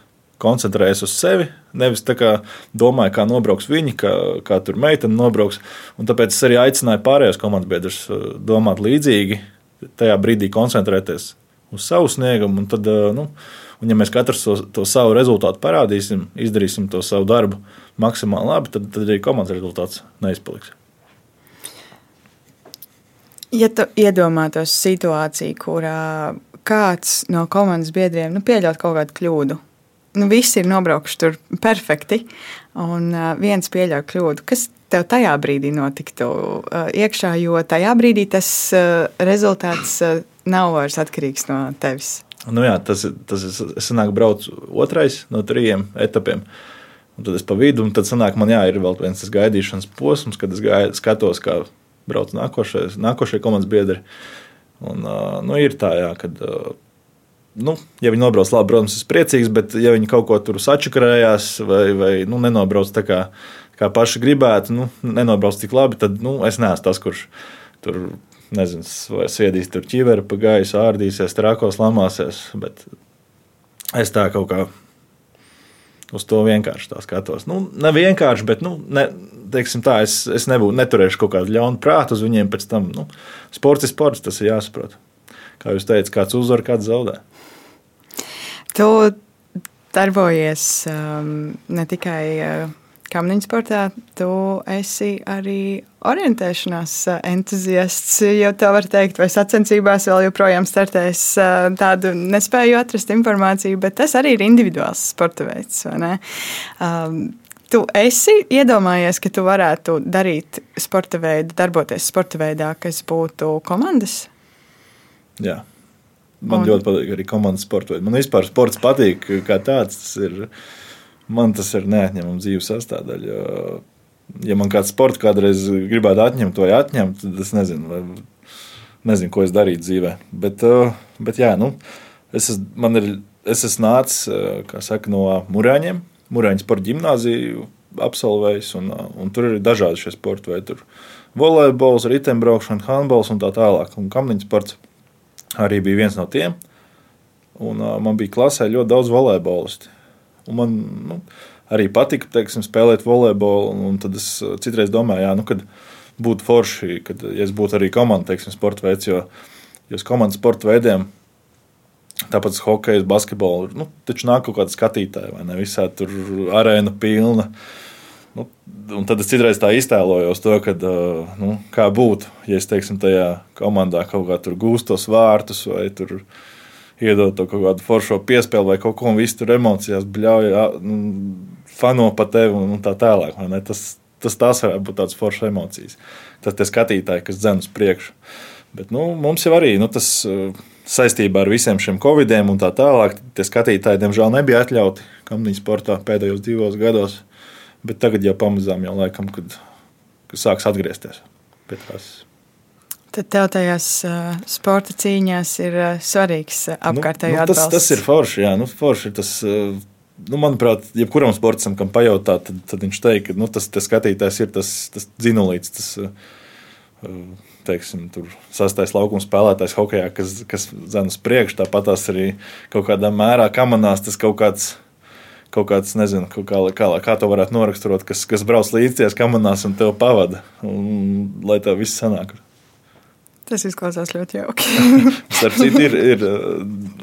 koncentrējas uz sevi. Nevis tā kā domāju, kā nobrauks viņi, kā, kā tur meitene nobrauks. Un tāpēc es arī aicināju pārējos komandas biedrus uh, domāt līdzīgi, tajā brīdī koncentrēties uz savu sniegumu. Un tad, uh, nu, un ja mēs katrs to, to savu rezultātu parādīsim, izdarīsim to savu darbu maksimāli labi, tad, tad arī komandas rezultāts neizpaliks. Ja tu iedomātos situāciju, kurā kāds no komandas biedriem nu, pieļaut kaut kādu kļūdu, nu, visi ir nobraukuši tur perfekti, un viens pieļauj kļūdu. Kas tev tajā brīdī notiktu iekšā, jo tajā brīdī tas rezultāts nav vairs atkarīgs no tevis? Nu jā, tas, tas es sanāku braucu otrais no trījiem etapiem. Un tad es pa vidu, un tad sanāk, man jā, ir vēl viens tas gaidīšanas posms, kad es gāju, skatos, kā brauc nākošais, nākošie komandas biedri. Un, nu, ir tā, jā, kad nu, ja viņi nobrauc labi, protams, es priecīgs, bet ja viņi kaut ko tur sačakarējās vai, vai nu, nenobrauc tā kā, kā paši gribētu, nu, nenobrauc tik labi, tad nu, es neesmu tas, kurš tur nezinu, vai sviedīs tur ķiveri pa gaisu, ārdīsies, trakos, lamāsies. Bet es tā kaut kā uz to vienkārši tā skatos. Nu, ne vienkārši, bet nu, ne, tā, es, es nebūtu, neturēšu kaut kādu ļaunu prātu uz viņiem pēc tam. Nu, sports ir sports, tas ir jāsaprot. Kā jūs teicat, kāds uzvar, kāds zaudē. Tu darbojies um, ne tikai uh, kamniņu sportā, tu esi arī orientēšanās uh, entuziasts. Jau tā var teikt, vai sacensībās vēl joprojām startēs uh, tādu nespēju atrast informāciju, bet tas arī ir individuāls sporta veids. Um, tu esi iedomājies, ka tu varētu darīt sporta veidu, darboties sporta veidā, kas būtu komandas? Jā. Man un... ļoti patīk arī komandas sports. Man vispār sports patīk kā tāds. Tas ir, man tas ir neatņemama dzīves sastāvdaļa. Ja man kāds sports kādreiz gribētu atņemt vai atņemt, tad es nezinu, vai, nezinu ko es darītu dzīvē. Bet, bet jā, nu, es, es, ir, es esmu nācis saka, no Mūrāņiem, Mūrāņu sporta gimnāziju absolvējis, un, un tur ir dažādi šie sporti. Vai tur volejbols, riteņbraukšana, handbols un tā tālāk, un kamniņu sports arī bija viens no tiem. Un, uh, man bija klasē ļoti daudz volejbolistu. Man nu, arī patika teiksim, spēlēt volejbolu. Tad es citreiz domāju, jā, nu, kad būtu forši, kad ja es būtu arī komandas teiksim, sporta veids. Jo, jo komandas sporta veidiem, tāpat hokeja, basketbola, nu, taču nāk kaut kāda skatītāja vai ne? Visā tur arēna pilna. Uh, Nu, un tad es citreiz tā iztēlojos to, kad, nu, kā būtu, ja es teiksim, tajā komandā kaut kā tur gūstos vārtus vai tur iedot to kaut kādu foršo piespēli vai kaut ko, un viss tur emocijās bļauj, nu, fano pa tevi un tā tālāk. Tas, tas tās varētu būt tādas foršas emocijas. Tas tie skatītāji, kas dzen uz priekšu. Bet nu, mums jau arī nu, tas saistībā ar visiem šiem covidiem un tā tālāk, tie skatītāji, diemžēl, nebija atļauti kamniņu sportā pēdējos divos gados. Bet tagad jau pamazām jau laikam, kad, kad sāks atgriezties pie tās. Tad tev tajās uh, sporta cīņās ir uh, svarīgs uh, apkārtējo nu, nu, tas, atbalsts. Tas ir forši, jā, nu, forši ir tas. Uh, nu, manuprāt, jebkuram sportam, kam pajautā, tad, tad viņš teiks, ka nu, tas skatītājs ir tas, tas dzinulīts, tas teiksim, sastais laukuma spēlētājs hokeja, kas, kas zina uz priekšu. Tāpat tās arī kaut kādā mērā kamanās tas kaut kāds. Kaut kāds, nezinu, kaut kā, kā, kā to varētu noraksturot, kas, kas brauc līdzi kamanās un te pavada, un, lai tā viss sanāk. Tas izklausās ļoti jauki. (laughs) Starp citu, ir, ir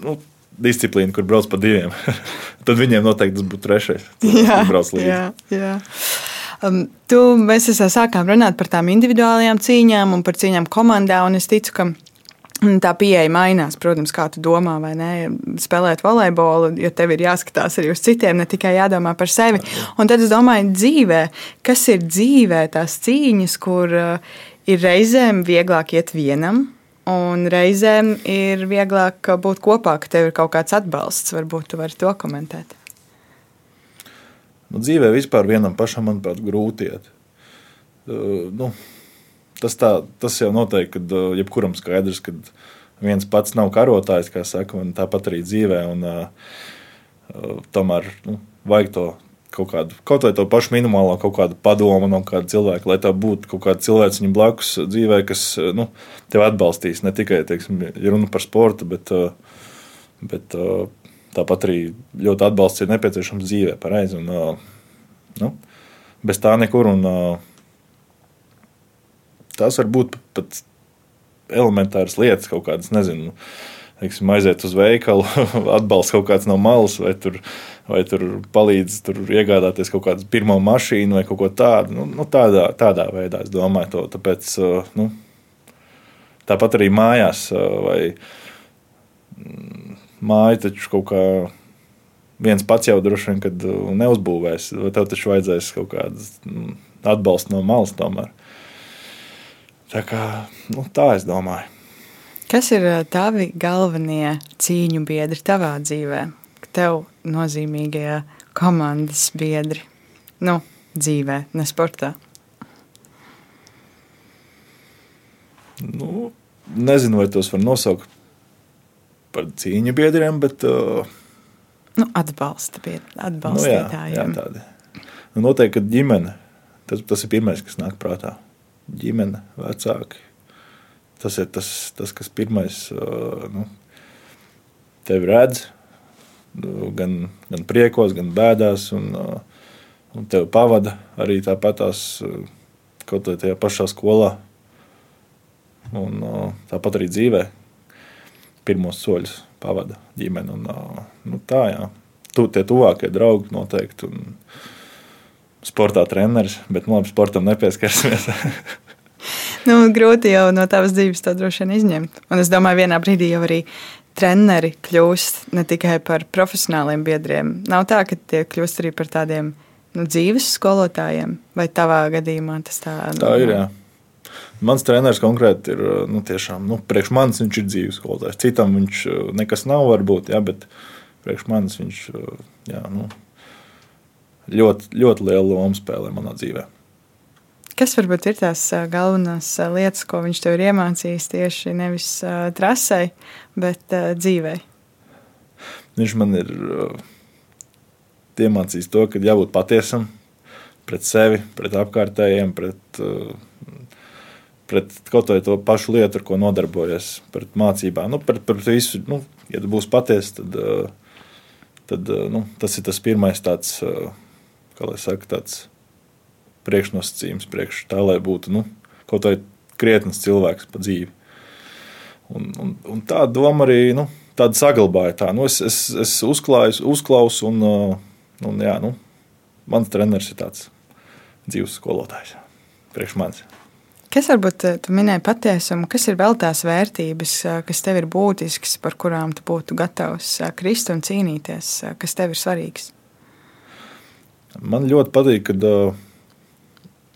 nu, disciplīna, kur brauc pa diviem. (laughs) Tad viņiem noteikti tas būtu trešais. (laughs) Jā, jā, jā. Um, tu, mēs sākām runāt par tām individuālajām cīņām un par cīņām komandā. Es ticu, ka Tā pieeja mainās, protams, kā tu domā, vai ne? Spēlēt volejbolu, jo tev ir jāskatās arī uz citiem, ne tikai jādomā par sevi. Un tad es domāju, dzīvē, kas ir dzīvē tās cīņas, kur uh, ir reizēm vieglāk iet vienam, un reizēm ir vieglāk būt kopā, ka tev ir kaut kāds atbalsts. Varbūt tu vari to komentēt. Nu, dzīvē vispār vienam pašam, manuprāt, grūti iet. Uh, nu, tas, tā, tas jau noteikti, kad uh, jebkuram skaidrs, ka viens pats nav karotājs, kā saka, un tāpat arī dzīvē. Un, uh, uh, tomēr nu, vajag to kaut kādu, kaut vai to pašu minimālo kaut kādu padomu no kāda cilvēka, lai tā būtu kaut kāda cilvēks viņam blakus dzīvē, kas uh, nu, tev atbalstīs. Ne tikai, teiksim, runa par sportu, bet, uh, bet Tāpat arī ļoti atbalsts ir nepieciešams dzīvē, pareizi. Nu, bez tā nekur. Un, tās var būt pat elementāras lietas, kaut kādas, nezinu, teiksim, aiziet uz veikalu, (laughs) atbalsts kaut kāds no malas, vai tur, vai tur palīdz tur iegādāties kaut kādu pirmo mašīnu vai kaut ko tādu. Nu, nu, tādā, tādā veidā es domāju to. Tāpēc, nu, tāpat arī mājās vai māju taču kaut kā viens pats jau droši vien uh, neuzbūvēs. Tev taču vajadzēs kaut kādas mm, atbalsta no malas tomēr. Tā, kā, nu, tā es domāju. Kas ir uh, tavi galvenie cīņu biedri tavā dzīvē? Tev nozīmīgie komandas biedri, nu, dzīvē, ne sportā. Nu, nezinu, vai tos var nosaukt par cīņu biedriem, bet. Uh, nu, atbalsta biedri, atbalstītājiem. Nu, jā, jā, tādi. Nu, noteikti, ka ģimene, tas, tas ir pirmais, kas nāk prātā. Ģimene, vecāki. Tas ir tas, tas kas pirmais uh, nu, tevi redz, gan, gan priekos, gan bēdās, un, uh, un tevi pavada arī tāpatās uh, kaut kā tajā pašā skolā. Un, tāpat arī dzīvē, pirmos soļus pavada ģimene. Un, nu, tā, jā. Tu, tie tuvākie draugi noteikti. Un, sportā treneris, bet nu, labi, sportam nepieskarsimies. (laughs) nu, grūti jau no tavas dzīves to droši vien izņemt. Un es domāju, vienā brīdī jau arī treneri kļūst ne tikai par profesionāliem biedriem. Nav tā, ka tie kļūst arī par tādiem nu, dzīves skolotājiem, vai tavā gadījumā tas tā, nu, tā ir. Jā. Mans treneris konkrēti ir nu, tiešām, nu, priekš manis viņš ir dzīves skolotājs. Citam viņš uh, nekas nav, varbūt, jā, bet priekš manis viņš uh, jā, nu, ļoti, ļoti lielu lomu spēlē manā dzīvē. Kas varbūt ir tās uh, galvenās lietas, ko viņš tev ir iemācījis tieši nevis trasē, bet dzīvē? Viņš man ir iemācījis to, ka jābūt patiesam pret sevi, pret apkārtējiem, pret pret kaut vai to pašu lietu, ar ko nodarbojas, pret mācībām. Nu, pret, pret visu, nu, ja tu būsi patiesa, tad, tad nu, tas ir tas pirmais tāds, eh, kā lai saka, tāds priekšnosacījums priekš tā, lai būtu nu, kaut vai krietnes cilvēks pa dzīvi. Un, un, un tā doma arī nu, tāda saglabāja. Tā. Nu, es, es, es uzklāju, uzklausu, un, un jā, nu, mans treneris ir tāds dzīves skolotājs priekš manis. Kas varbūt eh, tu minēji patiesumu, kas ir vēl tās vērtības, eh, kas tev ir būtiskas, par kurām tu būtu gatavs eh, krist un cīnīties, kas tev ir svarīgs? Man ļoti patīk, kad,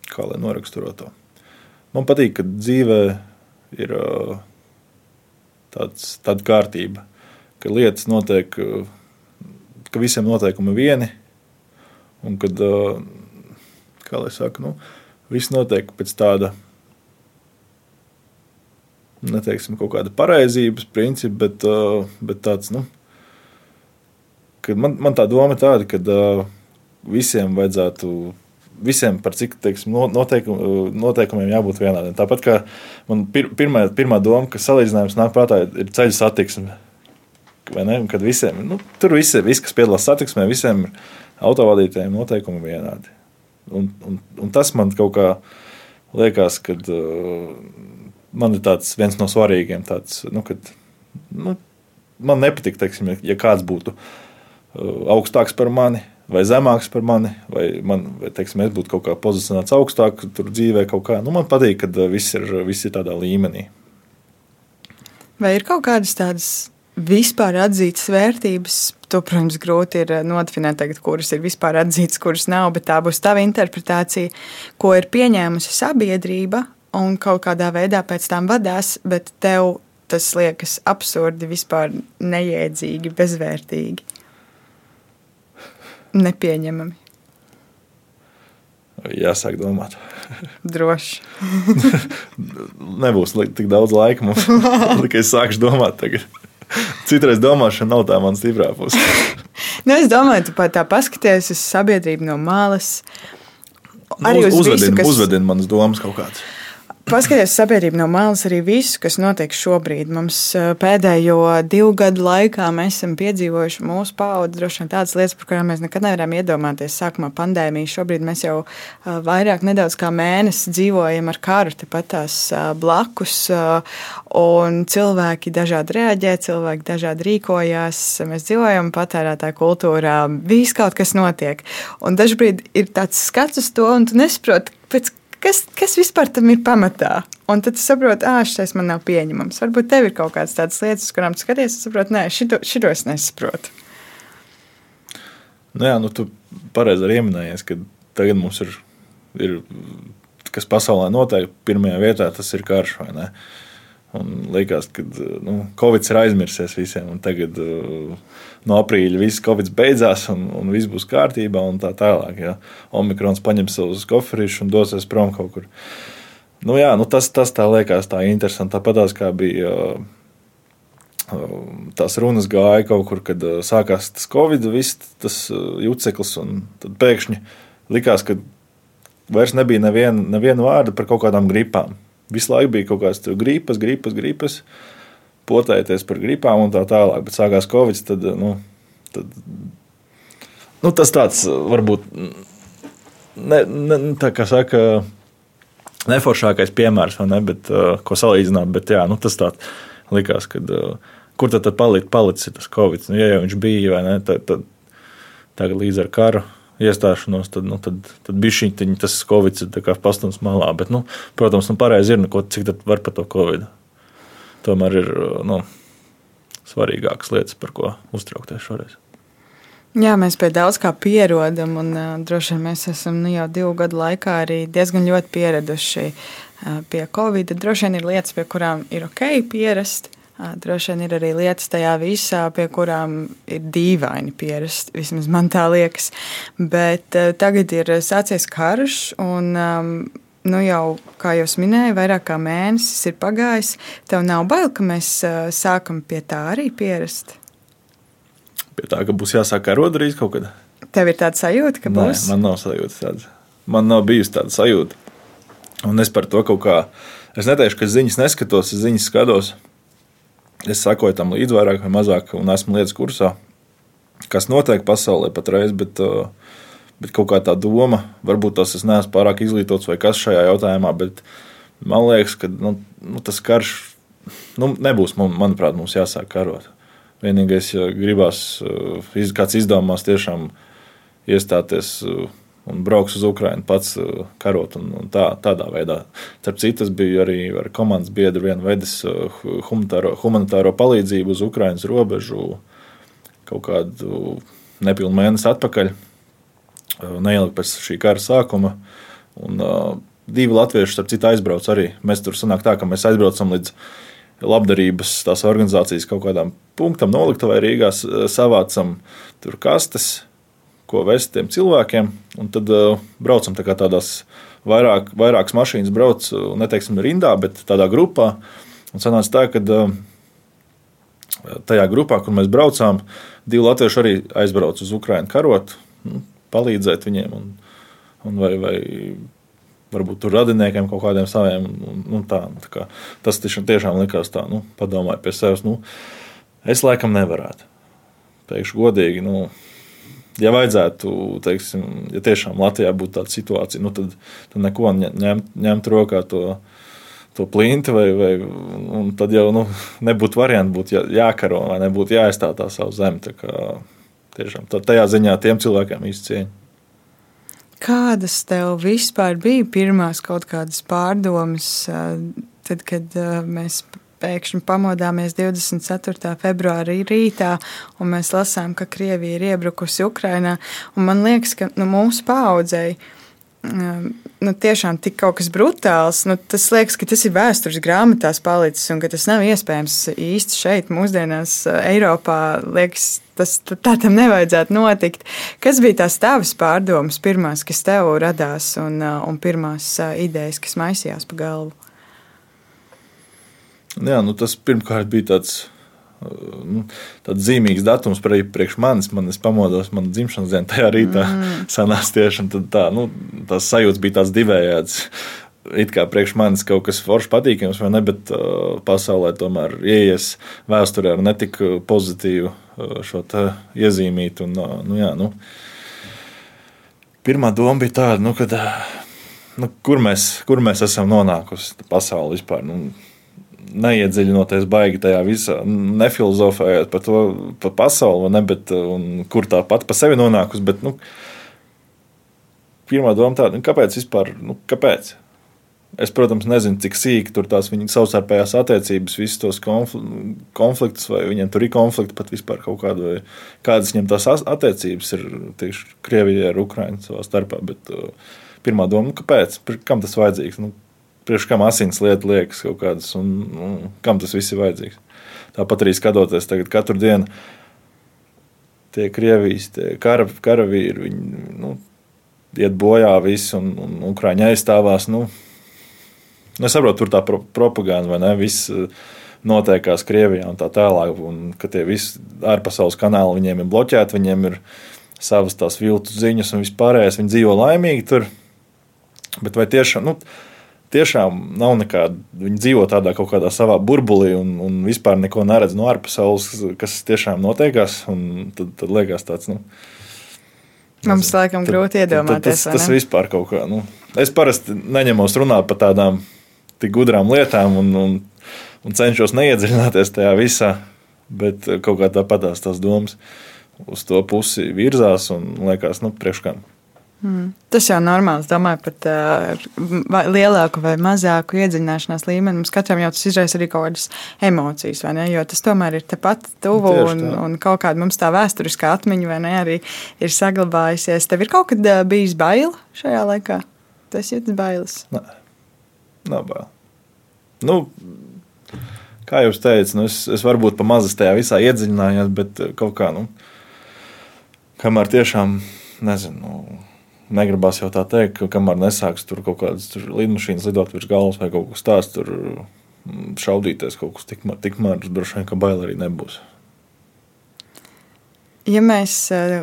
kā lai noraksturotu to. Man patīk, ka dzīvē ir tāds, tāda kārtība, ka lietas notiek, ka visiem noteikumi vieni, un kad, kā lai saka, nu, viss notiek pēc tāda neteiksim, kaut kāda pareizības principa, bet, bet tāds, nu, man, man tā doma ir tāda, ka visiem vajadzētu visiem par cik teiksim, noteikum, noteikumiem jābūt vienādiem. Tāpat kā man pir, pirmā, pirmā doma, ka salīdzinājums nāk prātā, ir ceļu satiksme. Kad visiem, nu, tur visi, visi, kas piedalās satiksmē, visiem autovadītājiem noteikumi vienādi. Un, un, un tas man kaut kā liekas, ka uh, man ir viens no svarīgiem. Tāds, nu, kad, nu, man nepatīk, teiksim, ja kāds būtu uh, augstāks par mani vai zemāks par mani, vai, man, vai teiksim, es būtu kaut kā pozicionēts augstāk tur dzīvē. Kā. Nu, man patīk, ka viss ir, viss ir tādā līmenī. Vai ir kaut kādas tādas vispār atzītas vērtības? To, protams, grūti ir nodefinēt, tagad, kuras ir vispār atzītas, kuras nav, bet tā būs tava interpretācija, ko ir pieņēmusi sabiedrība un kaut kādā veidā pēc tam vadās, bet tev tas liekas absurdi, vispār neiedzīgi, bezvērtīgi nepieņemami. Jāsāk domāt. Droši. (laughs) Nebūs tik daudz laika mums, (laughs) tikai es sākšu domāt tagad. Citreiz domāšana nav tā mana stiprā puse. nu, es domāju, tu pat tā paskaties uz sabiedrību no malas. Arī uz uzvedina, visu, kas... uzvedina manas domas kaut kādas. Paskaties sabiedrību no malas arī visu, kas notiek šobrīd. Mums pēdējo divu gadu laikā mēs esam piedzīvojuši mūsu paudzi droši vien tādas lietas, par kurām mēs nekad nevarējām iedomāties. Sākumā pandēmija, šobrīd mēs jau vairāk nedaudz kā mēnesi dzīvojam ar karu tepat tās blakus, un cilvēki dažādi reaģē, cilvēki dažādi rīkojās. Mēs dzīvojam patērētāju kultūrā, viss kaut kas notiek. Un dažbrīd ir tāds skats uz to, un tu nesaproti, pēc kas, kas vispār tam ir pamatā? Un tad es saprotu, ah, šis man nav pieņemams. Varbūt tev ir kaut kādas tādas lietas, kurām skaties, un saproti, nē, šito, šito es nesaprotu. Nu jā, nu tu pareizi arī ieminējies, ka tagad mums ir, ir kas pasaulē notiek, pirmajā vietā tas ir karš vai ne. Un liekas, ka nu, Covid ir aizmirsies visiem, un tagad uh, no aprīļa viss Covid beidzās, un, un viss būs kārtībā, un tā tālāk. Ja. Omikrons paņem savus koferīšus un dosies prom kaut kur. Nu, jā, nu, tas, tas tā liekas tā interesanti. Tāpat kā bija. Uh, tās runas gāja kaut kur, kad sākās tas covid, viss tas juceklis, un tad pēkšņi likās, ka vairs nebija neviena, neviena vārda par kaut kādām gripām. Visu laiku bija kaut kādas gripas, gripas, gripas, potēties par gripām un tā tālāk. Bet sākās Covid, tad, nu, tad nu, tas tāds varbūt ne, ne, tā kā saka. Neforšākais piemērs, ne, bet, uh, ko salīdzināt, bet jā, nu, tas tāds likās, ka uh, kur tad, tad palikt, palicis tas Covid. Nu, ja jau viņš bija, vai ne, tad, tad tagad līdz ar karu iestāšanos, tad, nu, tad, tad bija šī tas covid ir pastums malā. Bet, nu, protams, nu, pareizi ir, nu, ko, cik tad var par to covid. Tomēr ir nu, svarīgākas lietas, par ko uztraukties šoreiz. Jā, mēs pie daudz kā pierodam, un uh, droši vien mēs esam nu, jau divu gadu laikā arī diezgan ļoti pieraduši uh, pie Covid. Droši vien ir lietas, pie kurām ir ok pierast, Droši vien ir arī lietas tajā visā, pie kurām ir dīvaini pierast. Vismaz man tā liekas. Bet tagad ir sācies karš, un nu jau, kā jau minēju, vairāk kā mēnesis ir pagājis. Tev nav bail, ka mēs sākam pie tā arī pierast. Pie tā, ka būs jāsāk karot drīz kaut kad. Tev ir tāda sajūta, ka Nē, būs? Man nav sajūta tāda. Man nav bijusi tāda sajūta. Un es par to kaut kā. Es neteikšu, ka ziņas neskatos, es ziņas skatos. Es sekoju tam līdzi vairāk vai mazāk, un esmu lietas kursā, kas notiek pasaulē patreiz. Bet, uh, bet kaut kā tā doma, varbūt tas es neesmu pārāk izglītots vai kas šajā jautājumā, bet man liekas, ka nu, nu, tas karš nu, nebūs, man, manuprāt, mums jāsāk karot. Vienīgais, ja gribās, uh, kāds izdomās tiešām iestāties uh, un brauks uz Ukrajinu pats uh, karot. Un, un tā, tādā veidā. Starp citu, tas bija arī ar komandas biedru vienu vedis uh, humanitāro, humanitāro palīdzību uz Ukrajinas robežu kaut kādu nepilnu mēnesi atpakaļ, uh, neilgi pēc šī kara sākuma. Un, divi latvieši, starp citu, aizbrauc arī. Mēs tur sanāk tā, ka mēs aizbraucam līdz labdarības tās organizācijas kaut kādām punktam, noliktavai Rīgā, savācam tur kastes ko vest tiem cilvēkiem. Un tad uh, braucam tā tādās vairāk, vairākas mašīnas, brauc neteiksim rindā, bet tādā grupā. Un sanāca tā, ka uh, tajā grupā, kur mēs braucām, divi latvieši arī aizbrauca uz Ukrajinu karot, nu, palīdzēt viņiem. Un, un vai, vai varbūt tur radiniekiem kaut kādiem saviem. Nu, tā, tā kā, tas tiešām, tiešām likās tā, nu, padomāju pie sevis. Nu, es laikam nevarētu. Teikšu godīgi, nu, ja vajadzētu, teiksim, ja tiešām Latvijā būtu tāda situācija, nu, tad, tad neko ņemt, ņemt rokā to. To plinti, vai, vai tad jau nu, nebūtu variantu, būtu jā, jākaro vai nebūtu jāaizstāv tā savu zemi. Tā kā, tiešām, tā, tajā ziņā tiem cilvēkiem īsti cieņa. Kādas tev vispār bija pirmās kaut kādas pārdomas, tad, kad mēs pēkšņi pamodāmies 24. februārī rītā, un mēs lasām, ka Krievija ir iebrukusi Ukrainā. Man liekas, ka nu, mūsu paudzei nu, tiešām tik kaut kas brutāls. Nu, tas liekas, ka tas ir vēstures grāmatās palicis un ka tas nav iespējams īsti šeit, mūsdienās, Eiropā. Liekas, tas tā tam nevajadzētu notikt. Kas bija tās tavas pārdomas, pirmās, kas tev radās, un, un pirmās idejas, kas maisījās pa galvu? Jā, nu tas pirmkārt bija tāds nu, tāds zīmīgs datums priekš manis. Man es pamodos, man dzimšanas dienā tajā rītā mm. (laughs) sanāca tieši tā, nu, tās sajūtas bija tās divējādas. It kā priekš manis kaut kas foršs, patīkams, vai ne, bet uh, pasaulē tomēr ieies vēsturē ar netik pozitīvu uh, šo iezīmīt. Un, uh, nu, jā, nu, pirmā doma bija tāda, nu, kad, nu, kur, mēs, kur mēs esam nonākusi pasaulē vispār. Nu, neiedziļinoties baigi tajā visā, nefilozofējot par to pa pasauli, ne, bet, kur tā pati pa sevi nonākusi. Bet, nu, pirmā doma tāda, nu, kāpēc vispār? Nu, kāpēc? Es, protams, nezinu, cik sīki tur tās viņa savstarpējās attiecības, visus tos konfliktus, vai viņiem tur ir konflikti pat vispār kaut kāda, vai kādas viņiem tās attiecības ir tieši Krievijai ar Ukraiņu savā starpā. Bet uh, pirmā doma, nu, kāpēc? Kam tas vajadzīgs? Nu, priekš kam asins lieta liekas kaut kādas, un, un kam tas viss ir vajadzīgs. Tāpat arī skatoties tagad katru dienu, tie Krievijas tie kara, karavīri, viņi nu, iet bojā visi, un, un Ukrāņi aizstāvās. Nu, nu, es saprotu, tur tā pro, propaganda vai ne, viss eh, notiekās Krievijā un tā tālāk, un ka tie visi ārpasaules kanāli viņiem ir bloķēti, viņiem ir savas tās viltu ziņas un vispārējais, viņi dzīvo laimīgi tur. Bet vai tiešām, nu, tiešām nav nekāda. Viņi dzīvo tādā kaut kādā savā burbulī un, un vispār neko neredz no ārpasaules, kas tiešām notiekās. Tad, tad liekas, tāds. Nu, Mums laikam grūti iedomāties. Tas, tas vispār kaut kā. Nu, es parasti neņemos runāt par tādām tik gudrām lietām un, un, un cenšos neiedziļināties tajā visā, bet kaut kā tāpatās tās domas uz to pusi virzās un liekas, nu, priekškām. Mm. Tas jau ir normāli. Es domāju, pat uh, lielāku vai mazāku iedziļināšanās līmeni. Mums katram jau tas izraisa arī kaut kādas emocijas, vai ne? Jo tas tomēr ir tepat tuvu un, un kaut kāda mums tā vēsturiskā atmiņa, vai ne, arī ir saglabājusies. Tev ir kaut kad uh, bijis bail šajā laikā? Tas jūtas bailes. Nē, nav bail. Nu, kā jau teicu, nu es, es varbūt pa mazas tajā visā iedziļinājos, bet kaut kā, nu, kamēr tiešām, nezinu, nu, negribas jau tā teikt, ka kamēr nesāks tur kaut kādas lidmašīnas lidot virs galvas vai kaut kas tāds, tur mm, šaudīties kaut kas tikmēr, tikmēr droši vien, ka bail arī nebūs. Ja mēs uh,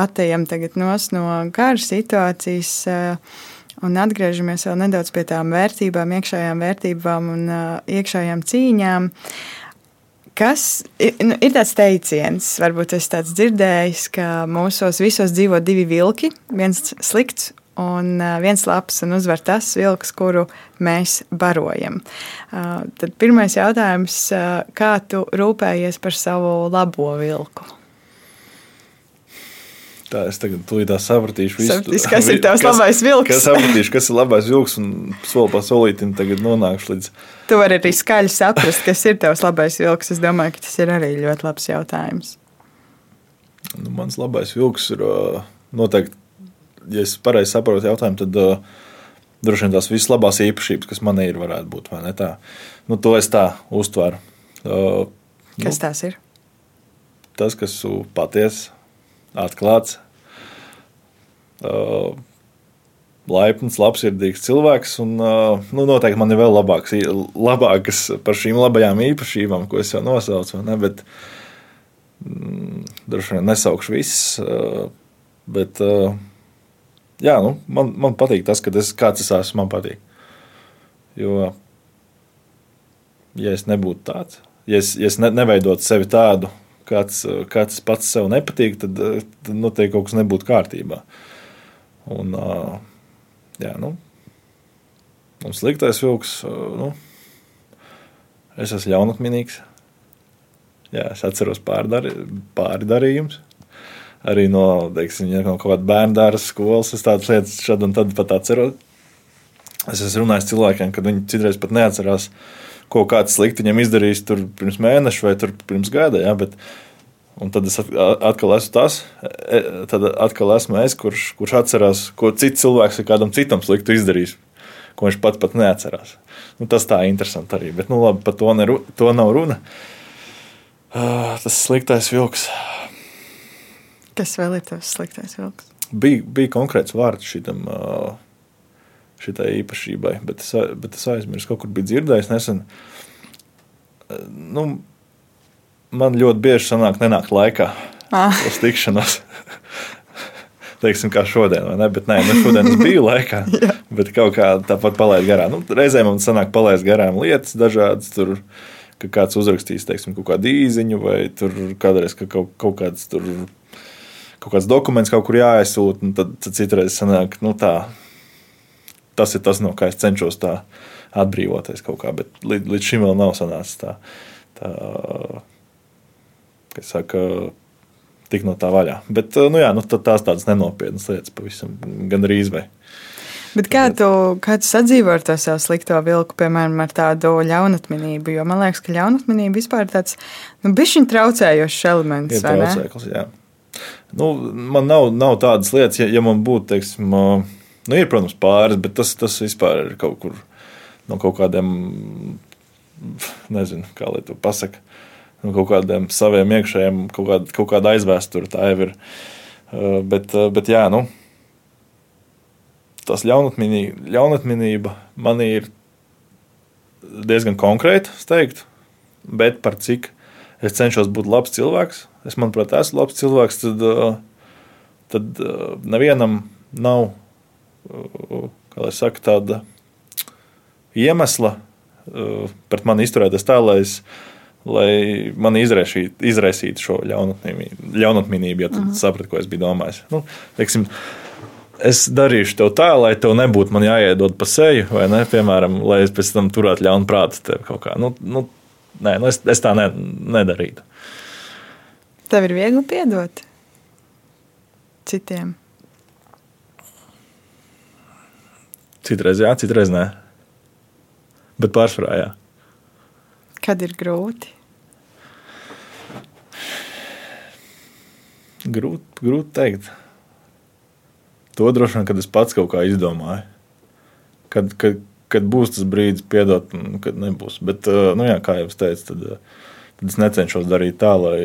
attējam tagad no kara situācijas uh, un atgriežamies vēl nedaudz pie tām vērtībām, iekšējām vērtībām un uh, iekšējām cīņām, uh, Kas nu, ir tāds teiciens, varbūt es tāds dzirdējis, ka mūsos visos dzīvo divi vilki, viens slikts un viens labs, un uzvar tas vilks, kuru mēs barojam. Tad pirmais jautājums, kā tu rūpējies par savu labo vilku? Tā es tagad tūlīt sapratīšu, visu, Sapratīs, kas ir tavs (laughs) kas, labais vilks. Kas sapratīšu, kas ir labais vilks, un soli pa solītim tagad nonākšu līdz. Tu vari arī skaļi saprast, kas ir tavs labais vilks. Es domāju, ka tas ir arī ļoti labs jautājums. Nu, mans labais vilks ir noteikti, ja es pareizi saprotu jautājumu, tad uh, droši vien tās visas labās īpašības, kas man ir, varētu būt? Nu, to es tā uztveru. Uh, kas nu, tās ir? Tas, kas ir patiesa atklāts, uh, laipns, labsirdīgs cilvēks. Un, uh, nu, noteikti man ir vēl labāks, labākas par šīm labajām īpašībām, ko es jau nosaucu. Ne? Bet, mm, droši vien nesaukšu visas, uh, bet uh, jā, nu, man, man patīk tas, es, kāds es esmu, man patīk. Jo, ja es nebūtu tāds, ja es, ja es ne, neveidotu sevi tādu, kāds, kāds pats sev nepatīk, tad, tad noteikti kaut kas nebūtu kārtībā. Un, jā, nu, un sliktais vilks, nu, es esmu ļaunatminīgs. Jā, es atceros pārdari, pāri darījumus. Arī no, teiksim, no kaut kāda bērnu dārza skolas es tādas lietas šad un tad pat atceros. Es esmu runājis cilvēkiem, kad viņi citreiz pat neatcerās, ko kāds slikti viņam izdarījis tur pirms mēneša vai pirms gada. Ja, bet, Un tad es atkal esmu tas, e, tad atkal esmu es, kurš, kurš atcerās, ko cits cilvēks ir kādam citam sliktu izdarījis, ko viņš pats pat neatcerās. Nu, tas tā ir interesanti arī. Bet, nu, labi, par to, neru, to nav runa. Uh, tas sliktais vilks. Kas vēl ir tas sliktais vilks? Bija, bija konkrēts vārds šitam. Uh, šitai īpašībai, bet es, bet es aizmirsu, kaut kur biju dzirdējis nesen. Nu, man ļoti bieži sanāk nenākt laikā Ah. uz tikšanos. (laughs) Teiksim, kā šodien, vai ne? Bet nē, nu šodien es biju laikā, (laughs) bet kaut kā tāpat palaidu garām. Nu, reizēm man sanāk palaist garām lietas dažādas. Tur, ka kāds uzrakstīs, teiksim, kaut kādu īziņu, vai tur kādreiz ka kaut, kaut kāds tur. Kaut kāds dokuments kaut kur jāaizsūta, un tad, tad citreiz sanāk, nu tā, tas ir tas, no kā es cenšos tā atbrīvoties kaut kā, bet līdz, līdz šim vēl nav sanācis tā, tā kā saka, tik no tā vaļā. Bet nu jā, nu, tās tādas nenopietnas lietas pavisam gandrīz vai. Bet kā tu, kā tu sadzīvo ar to savu slikto vilku, piemēram, ar tādu ļaunatminību? Jo man liekas, ka ļaunatminība vispār ir tāds nu, bišķiņ traucējošs elements. Ir traucēklis, jā. Nu, man nav, nav tādas lietas, ja, ja man būtu, teiksim, nu, ir, protams, pāris, bet tas, tas vispār ir kaut kur no kaut kādiem, nezinu, kā lai to pasaka, no kaut kādiem saviem iekšējiem, kaut kāda, kaut kāda aizvēsture tā jau ir. Bet, bet jā, nu, tas ļaunatminība, ļaunatminība man ir diezgan konkrēta, es teiktu, bet par cik es cenšos būt labs cilvēks, es manuprāt, esmu labs cilvēks, tad, tad nevienam nav, saka, tāda iemesla pret mani izturēties tā, lai, es, lai man izraisītu, izraisītu šo ļaunatminību, ja tu uh -huh. saprati, ko es biju domājis. Nu, teiksim, es darīšu tev tā, lai tev nebūtu man jāiedod pa seju, vai ne? Piemēram, lai es pēc tam turētu ļaunu prātu tev kaut kā. Nu, nu, nē, nu es, es tā ne, nedarītu. Tev ir viegli piedot citiem. Citreiz jā, citreiz nē. Bet pārsvarā jā. Kad ir grūti? Grūti, grūti teikt. To droši vien, kad es pats kaut kā izdomāju. Kad, kad, kad būs tas brīdis, piedot, kad nebūs. Bet, nu, jā, kā jau es teicu, tad, tad es necenšos darīt tā, lai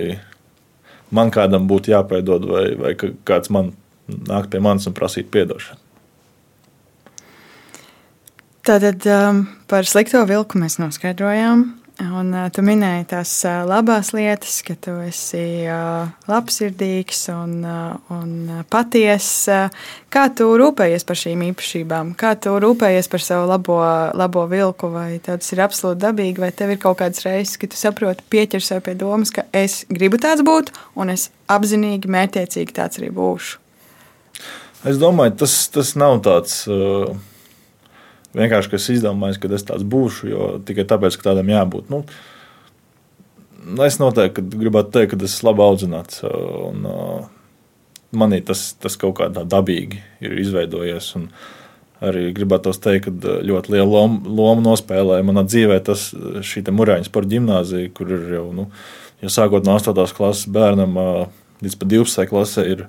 man kādam būtu jāpiedod, vai, vai kāds man nāk pie manis un prasīt atdošanu. Tātad um, par slikto vilku mēs noskaidrojām. Un, uh, tu minēji tās uh, labās lietas, ka tu esi uh, labsirdīgs un, uh, un patiess. Uh, kā tu rūpējies par šīm īpašībām? Kā tu rūpējies par savu labo, labo vilku? Vai tas ir absolūti dabīgi, vai tev ir kaut kādas reizes, kad tu saproti, pieķer sev pie domas, ka es gribu tāds būt, un es apzinīgi, mērķiecīgi tāds arī būšu? Es domāju, tas, tas nav tāds. Uh vienkārši es izdomāju, ka es tāds būšu, jo tikai tāpēc, ka tādam jābūt. Nu, es noteikti gribētu teikt, ka es esmu labi audzināts. Un, manī tas, tas kaut kā tā dabīgi ir izveidojies. Arī gribētu teikt, ka ļoti lielu lomu, lomu nospēlēja manā dzīvē tas šī Mūrāņu sporta gimnāzija, kur ir jau, nu, jau sākot no 8. klases bērnam līdz pat 12. klasē. Ir,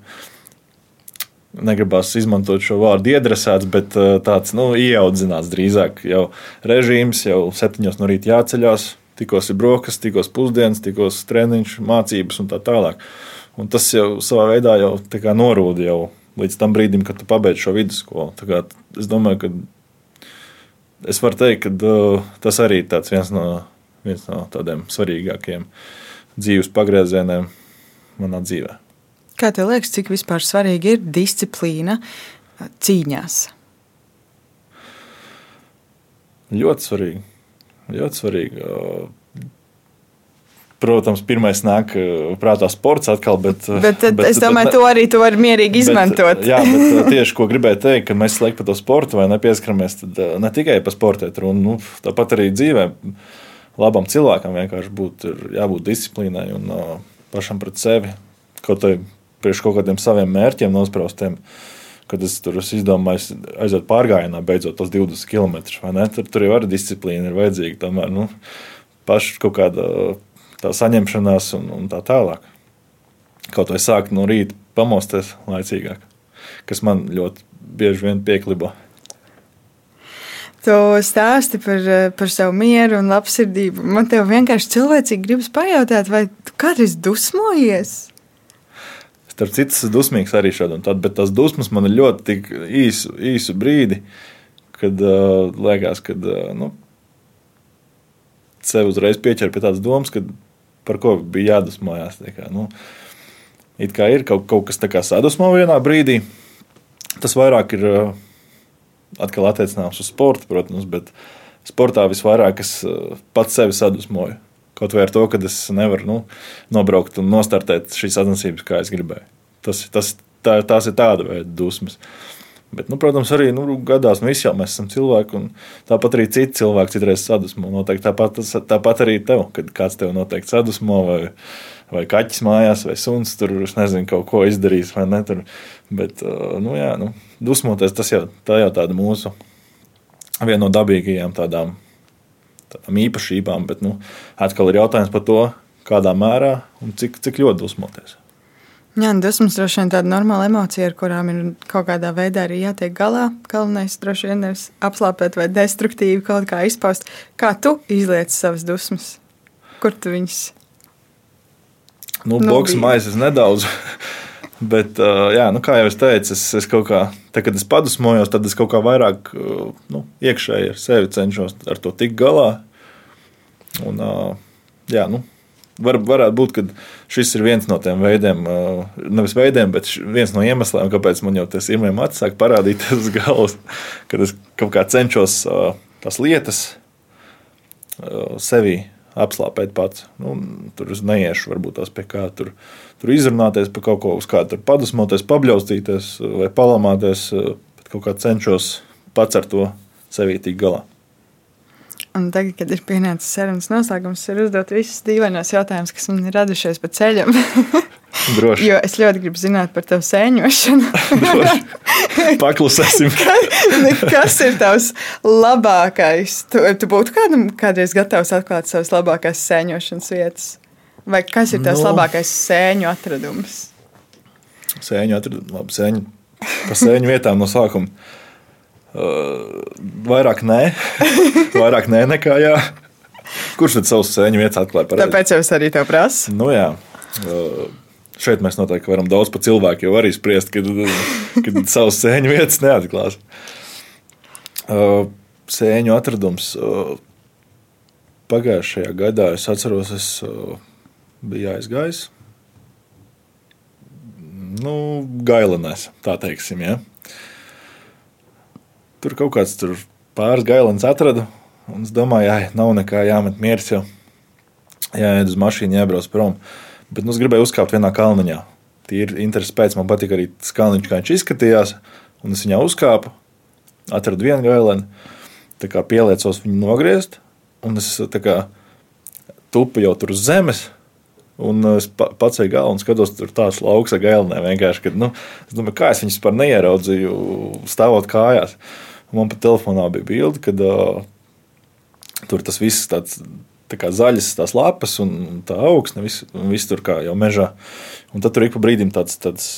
negribas izmantot šo vārdu iedresēts, bet uh, tāds nu, ieaudzināts drīzāk. Jau režīms, jau septiņos no rīta jāceļās, tikos ir brokastis, tikos pusdienas, tikos treniņš, mācības un tā tālāk. Un tas jau savā veidā jau norūda jau līdz tam brīdim, kad tu pabeidz šo vidusskolu. Es domāju, ka es varu teikt, ka uh, tas arī ir viens no, viens no tādiem svarīgākiem dzīves pagriezieniem manā dzīvēm. Kā tev liekas, cik vispār svarīga ir disciplīna cīņās? Ļoti svarīgi. Ļoti svarīgi. Protams, pirmais nāk prātā sports atkal, bet, bet, bet es domāju, bet, to arī tu vari mierīgi izmantot. Bet, jā, bet tieši ko gribēju teikt, kad mēs slēgam par to sportu vai nepieskaramies, tad ne tikai par sportēt runu, nu, tāpat arī dzīvē. Labam cilvēkam vienkārši būt, jābūt disciplīnai un uh, pašam pret sevi. Kaut arī priekš kaut kādiem saviem mērķiem nospraustiem. Kad es tur izdomāju, aiziet pārgājienā, beidzot tos 20 km. Tur, tur jau arī disciplīna ir vajadzīga. Tomēr nu, paša kaut kāda tā saņemšanās un, un tā tālāk. Kaut vai sākt no rīta pamosties laicīgāk, kas man ļoti bieži vien pieklibo. Tu stāsti par, par savu mieru un labsirdību. Man te vienkārši cilvēcīgi gribas pajautāt, vai tu kādreiz dusmojies? Starp citu, tas ir dusmīgs arī šādi un tad, bet tas dusmas man ir ļoti īsu, īsu brīdi, kad uh, liekas, ka uh, nu, sev uzreiz pieķer pie tādas domas, ka par ko bija jādusmojās. Kā, nu, it kā ir kaut, kaut kas tāds sadusmo vienā brīdī, tas vairāk ir uh, atkal attiecināms uz sportu, protams, bet sportā visvairāk es uh, pats sevi sadusmoju. Kaut vai ar to, ka es nevaru nu, nobraukt un nostartēt šīs sacensības, kā es gribēju. Tas, tas, tā, tās ir tāda veida dusmas. Bet, nu, protams, arī nu, gadās mēs jau mēs esam cilvēki, un tāpat arī citi cilvēki citreiz sadusmo. Noteikti tāpat, tāpat arī tev, kad kāds tev noteikti sadusmo, vai, vai kaķis mājās, vai suns tur nezinu, kaut ko izdarīs, vai ne. Tur. Bet, nu, jā, nu, dusmoties tas jau, jau tāda mūsu viena no dabīgajām tādām tādām īpašībām, bet nu, atkal ir jautājums par to, kādā mērā un cik, cik ļoti dusmoties. Jā, dusmas droši vien tāda normāla emocija, ar kurām ir kaut kādā veidā arī jātiek galā. Galvenais droši vien ir apslāpēt vai destruktīvi kaut kā izpaust. Kā tu izliec savas dusmas? Kur tu viņas? Nu, Boks maizes nedaudz. Bet, jā, nu, kā jau es teicu, es, es kaut kā, tā, kad es padusmojos, tad es kaut kā vairāk nu, iekšēji ar sevi cenšos ar to tikt galā. Un, jā, nu, var, varētu būt, ka šis ir viens no tiem veidiem, nevis veidiem, bet viens no iemesliem, kāpēc man jau tas ir mats sāk parādīties uz galvas, kad es kaut kā cenšos tās lietas sevi apslāpēt pats. Nu, tur es neiešu, varbūt tās pie kā tur, tur izrunāties par kaut ko, uz kā tur padusmoties, pabļaustīties vai palamāties, bet kaut kā cenšos pats ar to sevī tikt galā. Un tagad, kad ir pienācis sarunas noslēgums, ir uzdot visus dīvainos jautājumus, kas man ir radušies pa ceļam. (laughs) Droši. Jo es ļoti gribu zināt par tavu sēņošanu. (laughs) (laughs) Paklusēsim. kas ir tavs labākais? Tu, tu būtu kādam, kādreiz gatavs atklāt savas labākās sēņošanas vietas? Vai kas ir tavs no. labākais sēņu atradums? Sēņu atradums, labi, sēņu. Pa sēņu vietām no sākuma. Uh, vairāk nē, (laughs) vairāk nē nekā jā. Kurš tad savus sēņu vietas atklāja? Pareizi? Tāpēc jau es arī tev prasu. Nu, jā. Uh, šeit mēs noteikti varam daudz par cilvēku jau arī spriest, kad, kad (laughs) savus sēņu vietas neatklās. Uh, sēņu atradums pagājušajā gadā, es atceros, es biju aizgājis. Nu, gailenēs, tā teiksim. Ja? Tur kaut kāds tur pāris gailens atradu. Un es domāju, ka nav nekā jāmet mieras, jau jāiet uz mašīnu, jābrauc prom. Bet nu, es gribēju uzkāpt vienā kalniņā. Tīri interesi pēc man patika arī tas kalniņš, kā viņš izskatījās. Un es viņā uzkāpu, atradu vienu gaileni, pieliecos viņu nogriezt. Un es kā, tupu jau tur uz zemes. Un es pacēlu galvu un skatos, tur tāds lauks ar gailnēm. Vienkārši, kad, nu, es domāju, kā es viņus par neieraudzīju, stāvot kājās. Man pat telefonā bija bilde, kad uh, tur tas viss tāds. Tā kā zaļas tās lapas un tā augsne, viss, viss tur kā jau mežā. Un tad tur ik pa brīdim tāds, tāds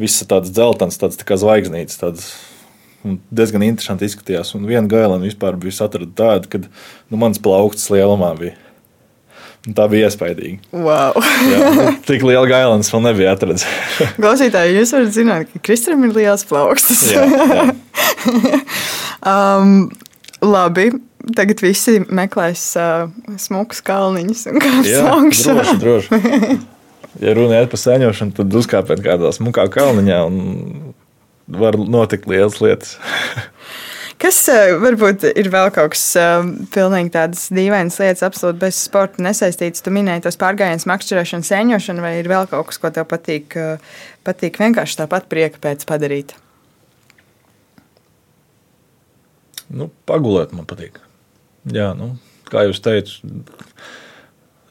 viss tāds dzeltens, tāds tā kā zvaigznītes, tāds diezgan interesanti izskatījās. Un viena gailana vispār bija atrada tāda, ka nu, mans plaukts lielumā bija. Tā bija iespaidīga. Wow. (laughs) Jā, nu, tik liela gailans vēl nebija atrasts. (laughs) Klausītāji, jūs varat zināt, ka Kristram ir liels plaukstas. jā, jā. (laughs) um, labi. Tagad visi meklēs uh, smukus kalniņus un kāpnes augšā. Droši, droši. Ja runa ir par sēņošanu, tad uzkāpiet kādā smukā kalniņā un var notikt lielas lietas. Kas varbūt ir vēl kaut kas pilnīgi tādas dīvainas lietas, absolūti bez sporta nesaistīts? Tu minēji tos pārgājienus, makšķerēšanu, sēņošanu, vai ir vēl kaut kas, ko tev patīk, patīk vienkārši tāpat prieka pēc padarīt? Nu, pagulēt man patīk. Jā, nu, kā jūs teicāt,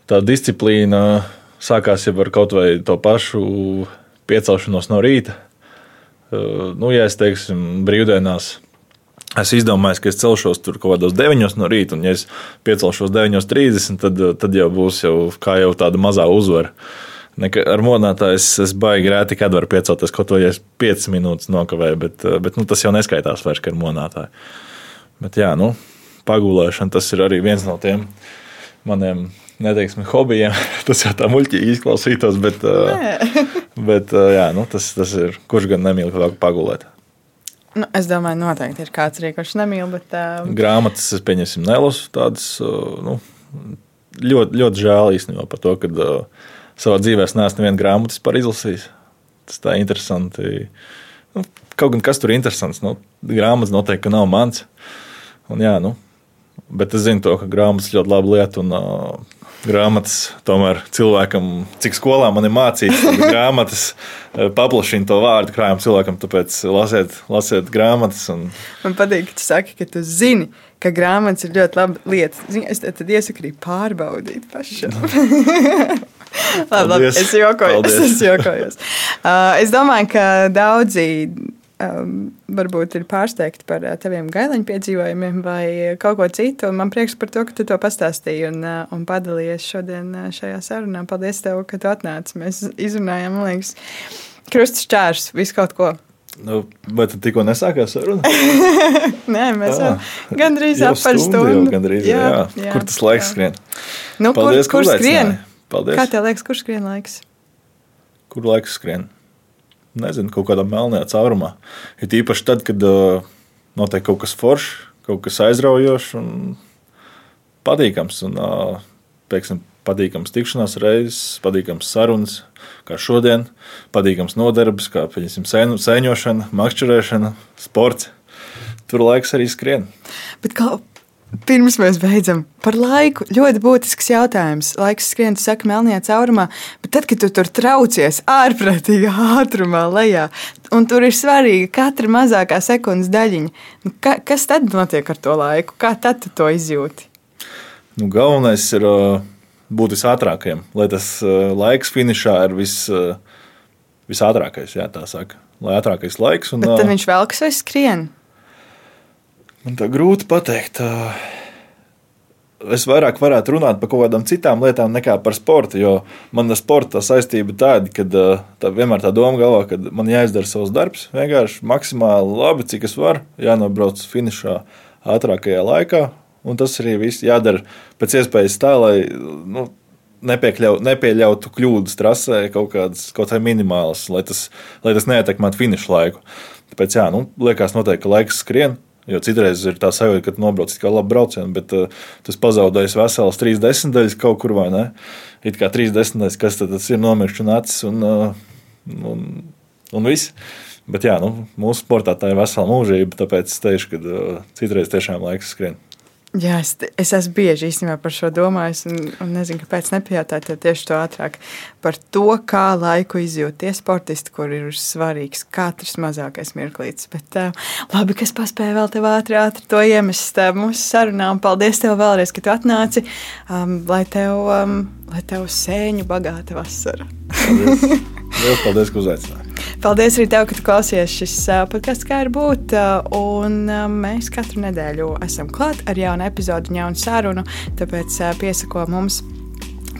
tā disciplīna sākās jau ar kaut vai to pašu piecelšanos no rīta. Nu, ja es teiksim, brīvdienās Es izdomāju, ka es celšos tur kaut kādos 9 no rīta, un ja es piecelšos 9.30, tad, tad jau būs jau, jau tāda mazā uzvara. Neka, ar monētāju es, es baigi rēti, kad varu piecelties, kaut vai es 5 minūtes nokavēju, bet, bet nu, tas jau neskaitās vairs, ar monētāju. Bet jā, nu, pagulēšana tas ir arī viens no tiem maniem neteiksim, hobijiem. (laughs) Tas jau tā muļķīgi izklausītos, bet, bet jā, nu, tas, tas ir kurš gan nemīl kaut kā pagulēt. Nu, es domāju, noteikti ir kāds arī, kurš nemīl. Bet, uh... Grāmatas es pieņemsim nelasu tādas. Nu, ļoti, ļoti žēl īstenībā par to, ka uh, savā dzīvē es neesmu nevienu grāmatu izlasījis. Tas tā interesanti. Nu, kaut gan kas tur ir interesants. Nu, grāmatas noteikti nav mans. Un, jā, nu, bet es zinu to, ka grāmatas ļoti laba lieta. Un, uh, grāmatas tomēr cilvēkam, cik skolā man ir mācīts, grāmatas (laughs) eh, paplašina to vārdu krājumu cilvēkam. Tāpēc lasiet, lasiet grāmatas. Un... Man patīk, ka tu saki, ka tu zini, ka grāmatas ir ļoti laba lieta. Zini, es tad iesaku arī pārbaudīt pašam. (laughs) labi, labi, es jokoju. Es, es, jokojos. (laughs) Uh, es domāju, ka daudzi um, varbūt ir pārsteigti par uh, taviem gaileņu piedzīvojumiem vai kaut ko citu. Man prieks par to, ka tu to pastāstīji un, uh, un padalījies šodien uh, šajā sarunā. Paldies, tev, ka tu atnāci. Mēs izrunājām, man liekas, krustas čārs, visu kaut ko. Nu, vai tu tikko nesākās saruna? (laughs) Nē, mēs jau gandrīz apmēram stundu. Gandrīz, jā, jā. Jā, kur tas laiks jā. skrien? Nu, Paldies, kur, kur skrien? Paldies. Kā tev liekas, kur skrien laiks? Kur laiks skrien? Nezinu, kaut kādā melnajā caurumā. Ir īpaši tad, kad uh, notiek kaut kas foršs, kaut kas aizraujošs un patīkams. Un, uh, pieksim, patīkams tikšanās reizes, patīkams sarunas, kā šodien, patīkams nodarbs, kā piemēram sēņošana, makšķerēšana, sports. Tur laiks arī skrien. Bet kā Pirms mēs beidzam par laiku, ļoti būtisks jautājums. Laiks skrien, saka, melnajā caurumā, bet tad, kad tu tur traucies ārprātīgā ātrumā lejā, un tur ir svarīga katra mazākā sekundes daļiņa, nu, ka, kas tad notiek ar to laiku? Kā tad tu to izjūti? Nu, galvenais ir būt visātrākajam, lai tas laiks finišā ir vis, visātrākais, jā, tā saka. Lai ātrākais laiks. Un, bet tad viņš velkas vai skrien? Man tā grūti pateikt. Es vairāk varētu runāt par kaut kādām citām lietām nekā par sportu, jo man ar sporta saistība tāda, ka tā vienmēr tā doma galvā, ka man jāizdara savs darbs, vienkārši maksimāli labi, cik es varu, jānobrauc finišā ātrākajā laikā, un tas arī viss jādara pēc iespējas tā, lai nu, nepieļautu kļūdas trasē kaut kādas kaut minimālas, lai tas, lai tas neietekmētu finiša laiku. Tāpēc, jā, nu, liekas, noteikti, ka laiks skrien, Jo citreiz ir tā sajūta, ka tu nobrauc kā labi braucienu, bet uh, tas pazaudējis veselas trīs desmitaļas kaut kur vai ne. It kā trīs desmitaļas, kas tad ir nomiršs un acis un, uh, un, un viss. Bet jā, nu, mūsu sportā tā ir vesela mūžība, tāpēc es teikšu, ka uh, citreiz tiešām laiks skrien. Jā, es, es esmu bieži īstenībā par šo domājis, un, un nezinu, kāpēc nepajautāt tieši to ātrāk. Par to, kā laiku izjūt tie sportisti, kur ir svarīgs katrs mazākais mirklītis. Bet uh, labi, ka es paspēju vēl tev ātri, ātri to iemest uh, mūsu sarunā, un paldies tev vēlreiz, ka tu atnāci, um, lai, tev, um, lai tev sēņu bagāta vasara. Paldies, paldies ka uzaicināji! Paldies arī tev, ka klausies šis podkāsts, kā ir būt. Un mēs katru nedēļu esam klāt ar jaunu epizodu, jaunu sarunu. Tāpēc piesako mums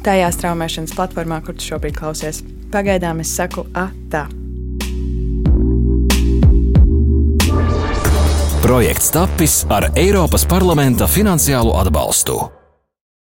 tajā straumēšanas platformā, kur tu šobrīd klausies. Pagaidām es saku atā. Projekts tapis ar Eiropas parlamenta finansiālo atbalstu.